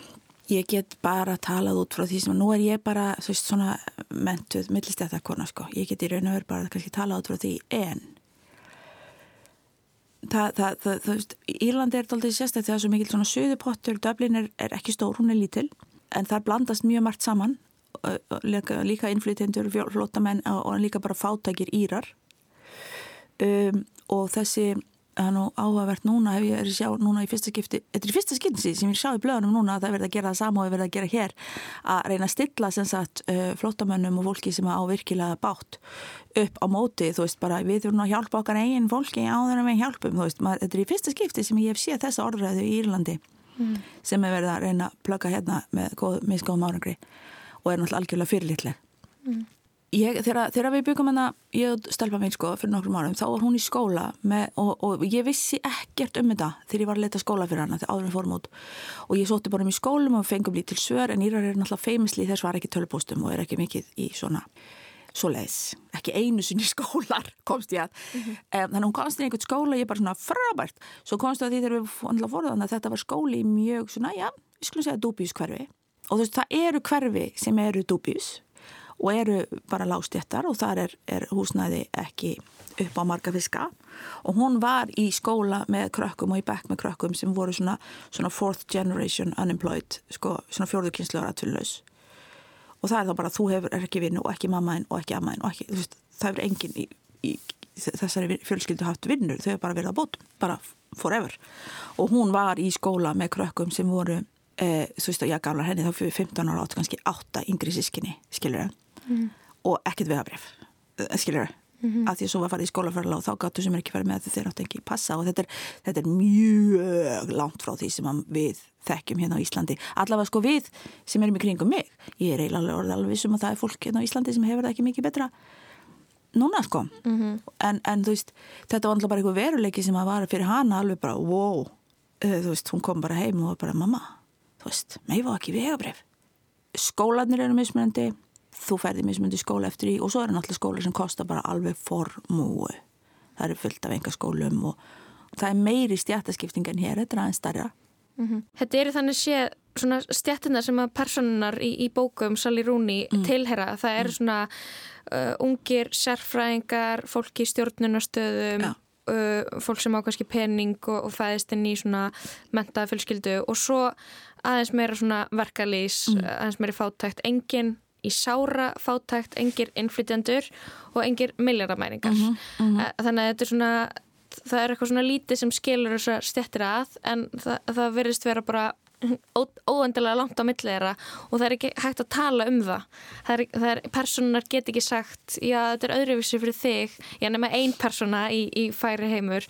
Ég get bara talað út frá því sem nú er ég bara þú veist svona mentuð millistættakona sko. Ég get í raun og veru bara kannski talað út frá því en það, það, það, þú veist Írlandi er alltaf sérstaklega er svo mikil svona söðupottur, Dublin er, er ekki stór, hún er lítil en það blandast mjög margt saman líka, líka innflytjendur, flótamenn og líka bara fátækir Írar um, og þessi það er nú áhugavert núna hef ég sjá núna í fyrsta skipti, þetta er í fyrsta skipti sem ég sjá í blöðunum núna að það verða að gera það sama og það verða að gera hér að reyna að stilla sem sagt uh, flottamönnum og fólki sem á virkilega bátt upp á móti, þú veist bara við þurfum að hjálpa okkar eigin fólki áður en við hjálpum, þú veist, maður, þetta er í fyrsta skipti sem ég hef séð þessa orðræðu í Írlandi mm. sem er verið að reyna að plöka hérna með misgóðum árangri og er náttúrulega algjörlega fyrirlitleg mm. Ég, þegar, þegar við byggum hana, ég stelpa mín sko fyrir nokkrum árum, þá var hún í skóla með, og, og ég vissi ekkert um þetta þegar ég var að leta skóla fyrir hana þegar áðurinn fórum út. Og ég sótti bara um í skólum og fengum lítil svör en Írar er náttúrulega feimsli þess var ekki tölupóstum og er ekki mikið í svona svoleiðis, ekki einu sinni skólar komst ég að, mm -hmm. um, þannig hún komst í einhvern skóla og ég bara svona frábært! Svo komst það að því þegar við fórum þannig að þetta var skóli mjög svona, já, við skulum segja dúbjus hverfi og þú veist, það eru hverfi sem eru dúbjus og eru bara lástjættar og þar er, er húsnæði ekki upp á marga fiska. Og hún var í skóla með krökkum og í bekk með krökkum sem voru svona, svona fourth generation unemployed sko, svona fjórðukynsluður aðtullaus og það er þá bara þú hefur ekki vinnu og ekki mammaðinn og ekki ammaðinn og ekki, veist, það hefur enginn í, í þessari fjölskyldu haft vinnur, þau hefur bara verið að bótt bara forever. Og hún var í skóla með krökkum sem voru eh, þú veist að ég gaflar henni þá fyrir 15 ára átt kannski 8 yngri sískinni skilur það mm. og ekkert vegabrif eh, skilur mm -hmm. að því að svo var að fara í skólaferðala og þá gáttu sem er ekki farið með þetta þeir áttu ekki passa og þetta er, þetta er mjög langt frá því sem við þekkjum hérna á Íslandi allavega sko við sem erum í kringum mig ég er eiginlega alveg vissum að það er fólk hérna á Íslandi sem hefur það ekki mikið betra núna sko mm -hmm. en, en þú veist þetta var alltaf bara eitthvað veruleiki sem að var fyrir hana alveg bara wow uh, þú veist hún kom bara heim og var bara mamma þú veist, mig var ekki vegabrif skólanir eru mismunandi þú ferði mismundi skóla eftir í og svo er það náttúrulega skóla sem kostar bara alveg formúu það eru fullt af enga skólum og það er meiri stjættaskipting en hér, þetta er aðeins starra mm -hmm. Þetta eru þannig sé svona stjættina sem að personar í, í bókum Sali Rúni mm. tilhera það eru mm. svona uh, ungir sérfræðingar, fólk í stjórnunastöðum ja. uh, fólk sem á kannski pening og, og fæðist inn í svona mentaða fylskildu og svo aðeins meira svona verkalýs, mm. aðeins meira fátækt enginn í sára fátækt, engir innflytjandur og engir milljaramæringar. Mm -hmm, mm -hmm. Þannig að þetta er svona, það er eitthvað svona lítið sem skilur þess að stjættir að en það, það verðist vera bara óendilega langt á milliðra og það er ekki hægt að tala um það. Það er, það er personar get ekki sagt, já þetta er öðruvísi fyrir þig, já nema ein persona í, í færi heimur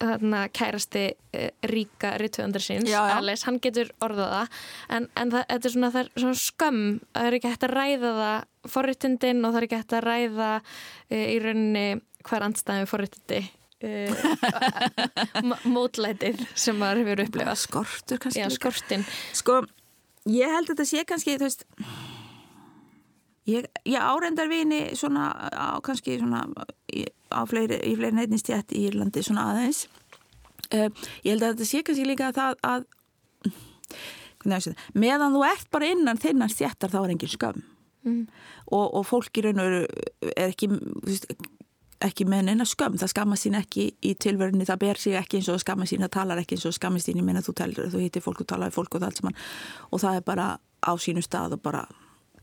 þarna kærasti uh, ríka rittvöndar síns, Alice, hann getur orðaða en, en það, þetta er svona, er svona skömm, það er ekki hægt að ræða það forritindin og það er ekki hægt að ræða uh, í rauninni hver andstæðum forritindi uh, mótlætið sem maður hefur upplifað. Skortur kannski Já, skortin sko, ég held að þetta sé kannski þú veist ég, ég áreindar vini svona á kannski svona á fleiri, í fleiri neittnistjætt í Írlandi svona aðeins. Uh, ég held að þetta sé kannski líka það að meðan þú ert bara innan þinnan stjættar þá er engin skömm. Mm. og, og fólk í raun og veru er ekki ekki með neina skömm, það skammast sín ekki í tilverðinni, það ber sig ekki eins og skammast sín það talar ekki eins og skammast sín, ég meina þú þú hittir fólk og talar fólk og það allt saman. Og það er bara á sínu stað og bara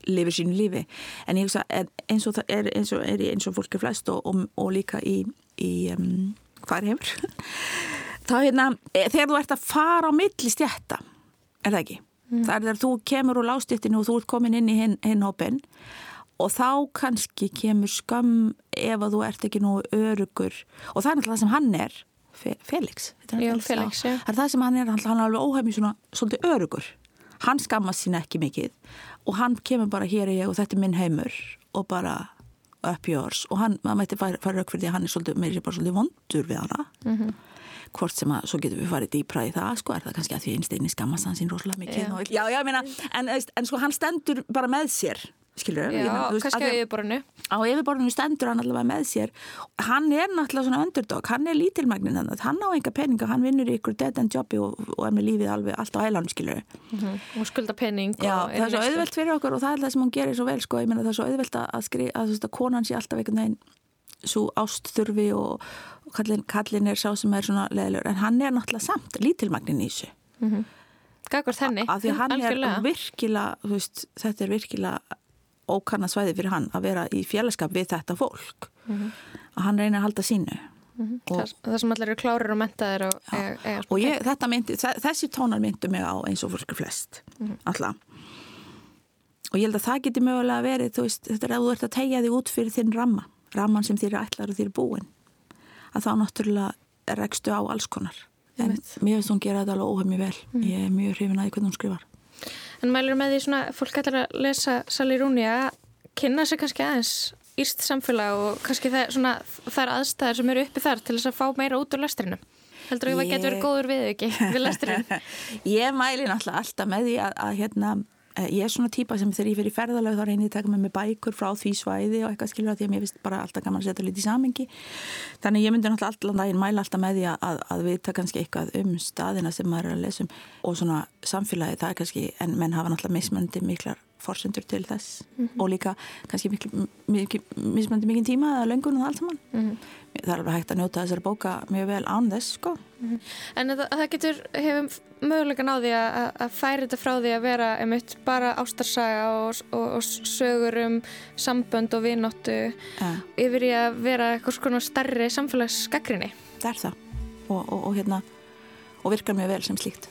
lifir sínu lífi. En ég hugsa eins og það er eins og, er eins og fólk er flest og, og, og líka í, í um, hvað er hefur. Þá hérna, e, þegar þú ert að fara á milli stjætta, er það ekki? Mm. það er þegar þú kemur úr lástjættinu og þú ert komin inn í hinn hin hópin og þá kannski kemur skam ef að þú ert ekki nú örugur og það er alltaf það sem hann er Felix, Já, Felix? Það er það sem hann er, hann er alveg í svona svolítið örugur hann skammast sín ekki mikið og hann kemur bara hér í ég og þetta er minn heimur. Og bara up yours. Og hann, maður mætti fara, fara rauk fyrir því að hann er svolítið, meiri bara svolítið vondur við hana. Mm -hmm. hvort sem að, svo getur við farið dýpra í það, sko, er það kannski að því einsteginni skammast hann sín rosalega mikið yeah. og, já, já, meina, en, en sko hann stendur bara með sér skilur Já, ég, kannski á yfirborðinu Á yfirborðinu stendur hann allavega með sér Hann er náttúrulega svona underdog hann er lítilmægnin þannig hann á enga peninga hann vinnur ykkur dead end jobbi og, og er með lífið alveg allt á hælan skilur mm -hmm. og skulda pening Já, það er svo auðvelt fyrir okkur og það er það sem hann gerir svo vel sko, ég menna það er svo auðvelt að skrifa að, að, að konan sé alltaf einhvern veginn svo ástþurfi og, og kallin, kallin er sá sem er svona leðilegur en hann er náttúrulega samt lítilmægnin í þessu mm -hmm. Gagvart henni, af því hann Algjörlega. er virkilega, veist, þetta er virkilega ókanna svæði fyrir hann að vera í félagskap við þetta fólk. Mm -hmm. að hann reynir að halda sínu. Mm -hmm. og, það sem allir eru klárir og mentaðir og, ja, er, og ég, myndi, þessi tónar myndu mig á eins og fólkur flest mm -hmm. alltaf og ég held að það geti mögulega verið veist, þetta er að þú ert að tegja þig út fyrir þinn ramma, ramman sem þér ætlar og þér er búin að þá náttúrulega rekstu á alls konar. En mér finnst hún gera þetta alveg óhefmi vel. Mhm. ég er mjög hrifin að því hvernig hún skrifar En mælur með því svona, fólk ætlar að lesa Sali Rúnia, kynna sig kannski aðeins írst samfélag og kannski það, svona, þær aðstæðar sem eru uppi þar til þess að fá meira út úr lestrinu. Heldur þú að það getur verið góður við ekki við lestrinu? ég mæli náttúrulega alltaf með því að, að hérna, ég er svona típa sem þegar ég fyrir ferðalög þá reynir ég að taka með mig bækur frá því svæði og eitthvað skilur að því að mér finnst bara alltaf gaman að setja lítið í samengi. Þannig ég myndi náttúrulega alltaf daginn mæla alltaf með því að, að við taka kannski eitthvað um staðina sem maður er að lesum og svona samfélagi það er kannski, en menn hafa náttúrulega mismöndi miklar forsendur til þess mm -hmm. og líka kannski mismöndi mikið tíma eða löngun og allt saman mm -hmm. það er alveg hægt að njóta þessari bóka mjög vel án þess sko mm -hmm. En það, það getur, hefum mögulega náði að, að færi þetta frá því að vera einmitt bara ástarsaga og, og, og sögur um sambönd og vinnóttu ja. yfir í að vera eitthvað svona starri samfélagsskakrinni Það er það og, og hérna og virkar mjög vel sem slíkt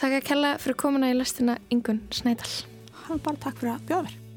Takk að kella fyrir komuna í lastina Ingun Snædal bara takk fyrir að bjóða mér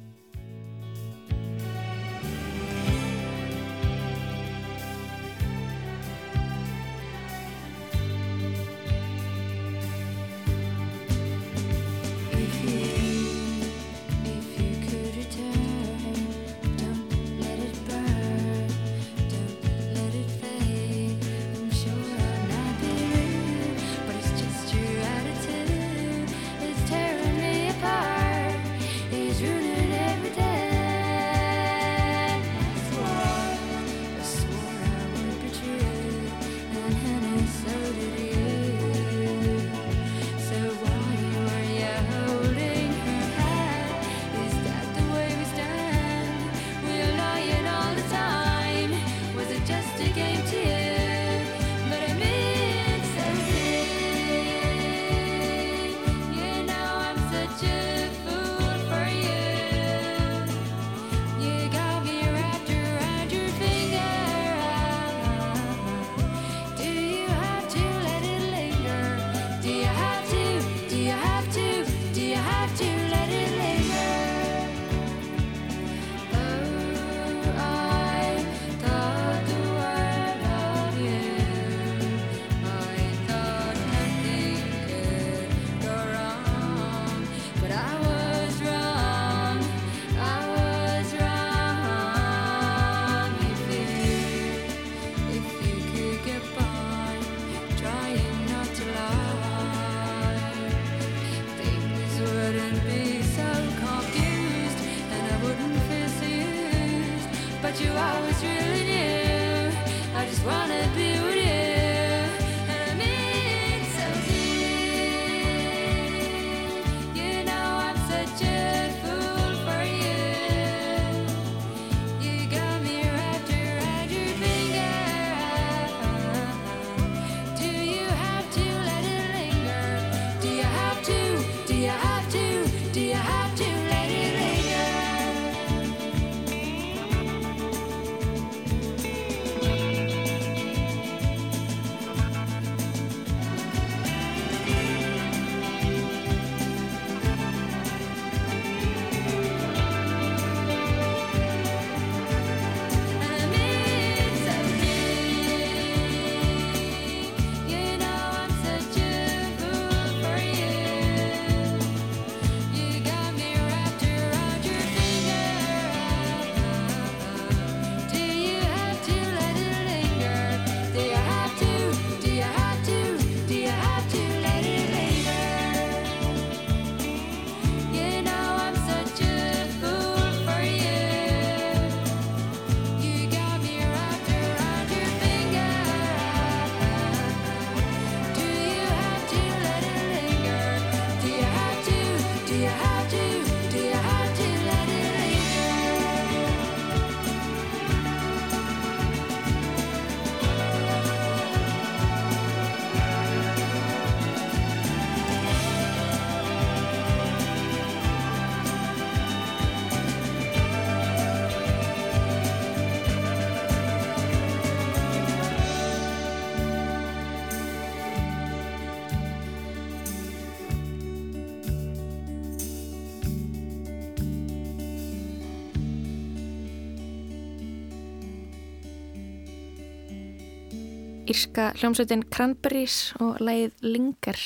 írska hljómsveitin Cranberries og lægið Linger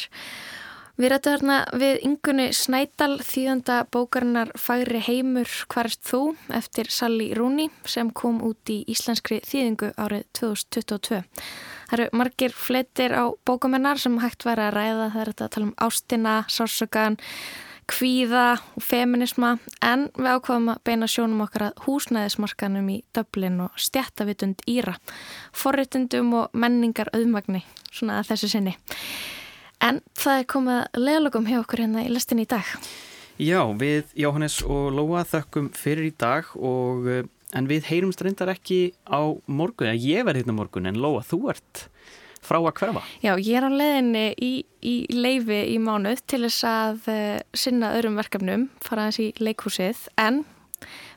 Við rættum þarna við yngunni Snædal þýðanda bókarinnar Færi heimur hvarst þú eftir Sally Rooney sem kom út í íslenskri þýðingu árið 2022. Það eru margir fletir á bókamennar sem hægt væri að ræða. Það er þetta að tala um ástina, sársökan, kvíða og feminisma en við ákvaðum að beina sjónum okkar að húsnæðismarkanum í Dublin og stjættavitund Íra, forritundum og menningar auðmagni, svona að þessu sinni. En það er komið leðlögum hjá okkur hérna í listin í dag. Já, við Jóhannes og Lóa þökkum fyrir í dag og eh, en við heyrumst reyndar ekki á morgun, ég verð hérna morgun en Lóa, þú ert frá að hverfa. Já, ég er á leðinni í, í leifi í mánuð til þess að uh, sinna öðrum verkefnum, fara hans í leikhúsið, en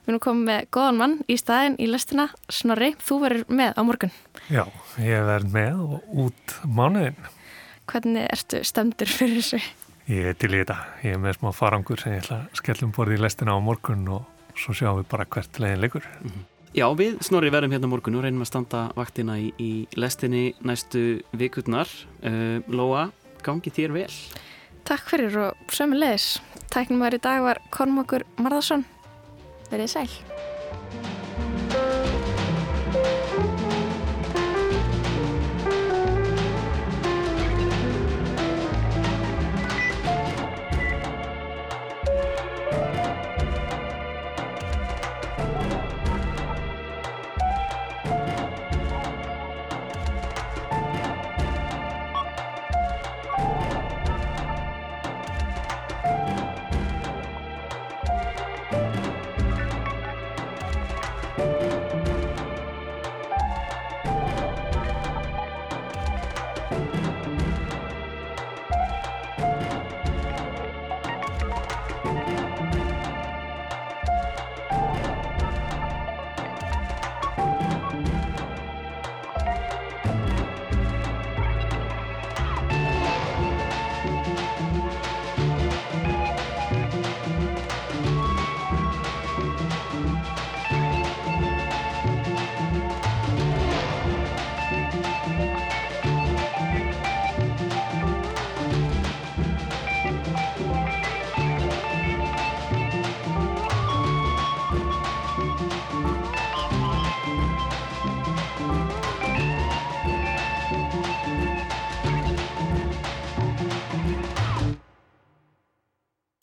við erum komið með góðan mann í staðin í listina. Snorri, þú verður með á morgun. Já, ég verð með og út mánuðin. Hvernig ertu stemdur fyrir þessu? Ég er til í þetta. Ég er með smá farangur sem ég ætla að skellum borði í lestina á morgun og svo sjáum við bara hvert leginn leikur. Mm -hmm. Já, við snorri verðum hérna morgun og reynum að standa vaktina í, í lestinni næstu vikurnar. Uh, Lóa, gangi þér vel. Takk fyrir og sömulegis. Tæknum var í dag var Kormokur Marðarsson. Verðið sæl.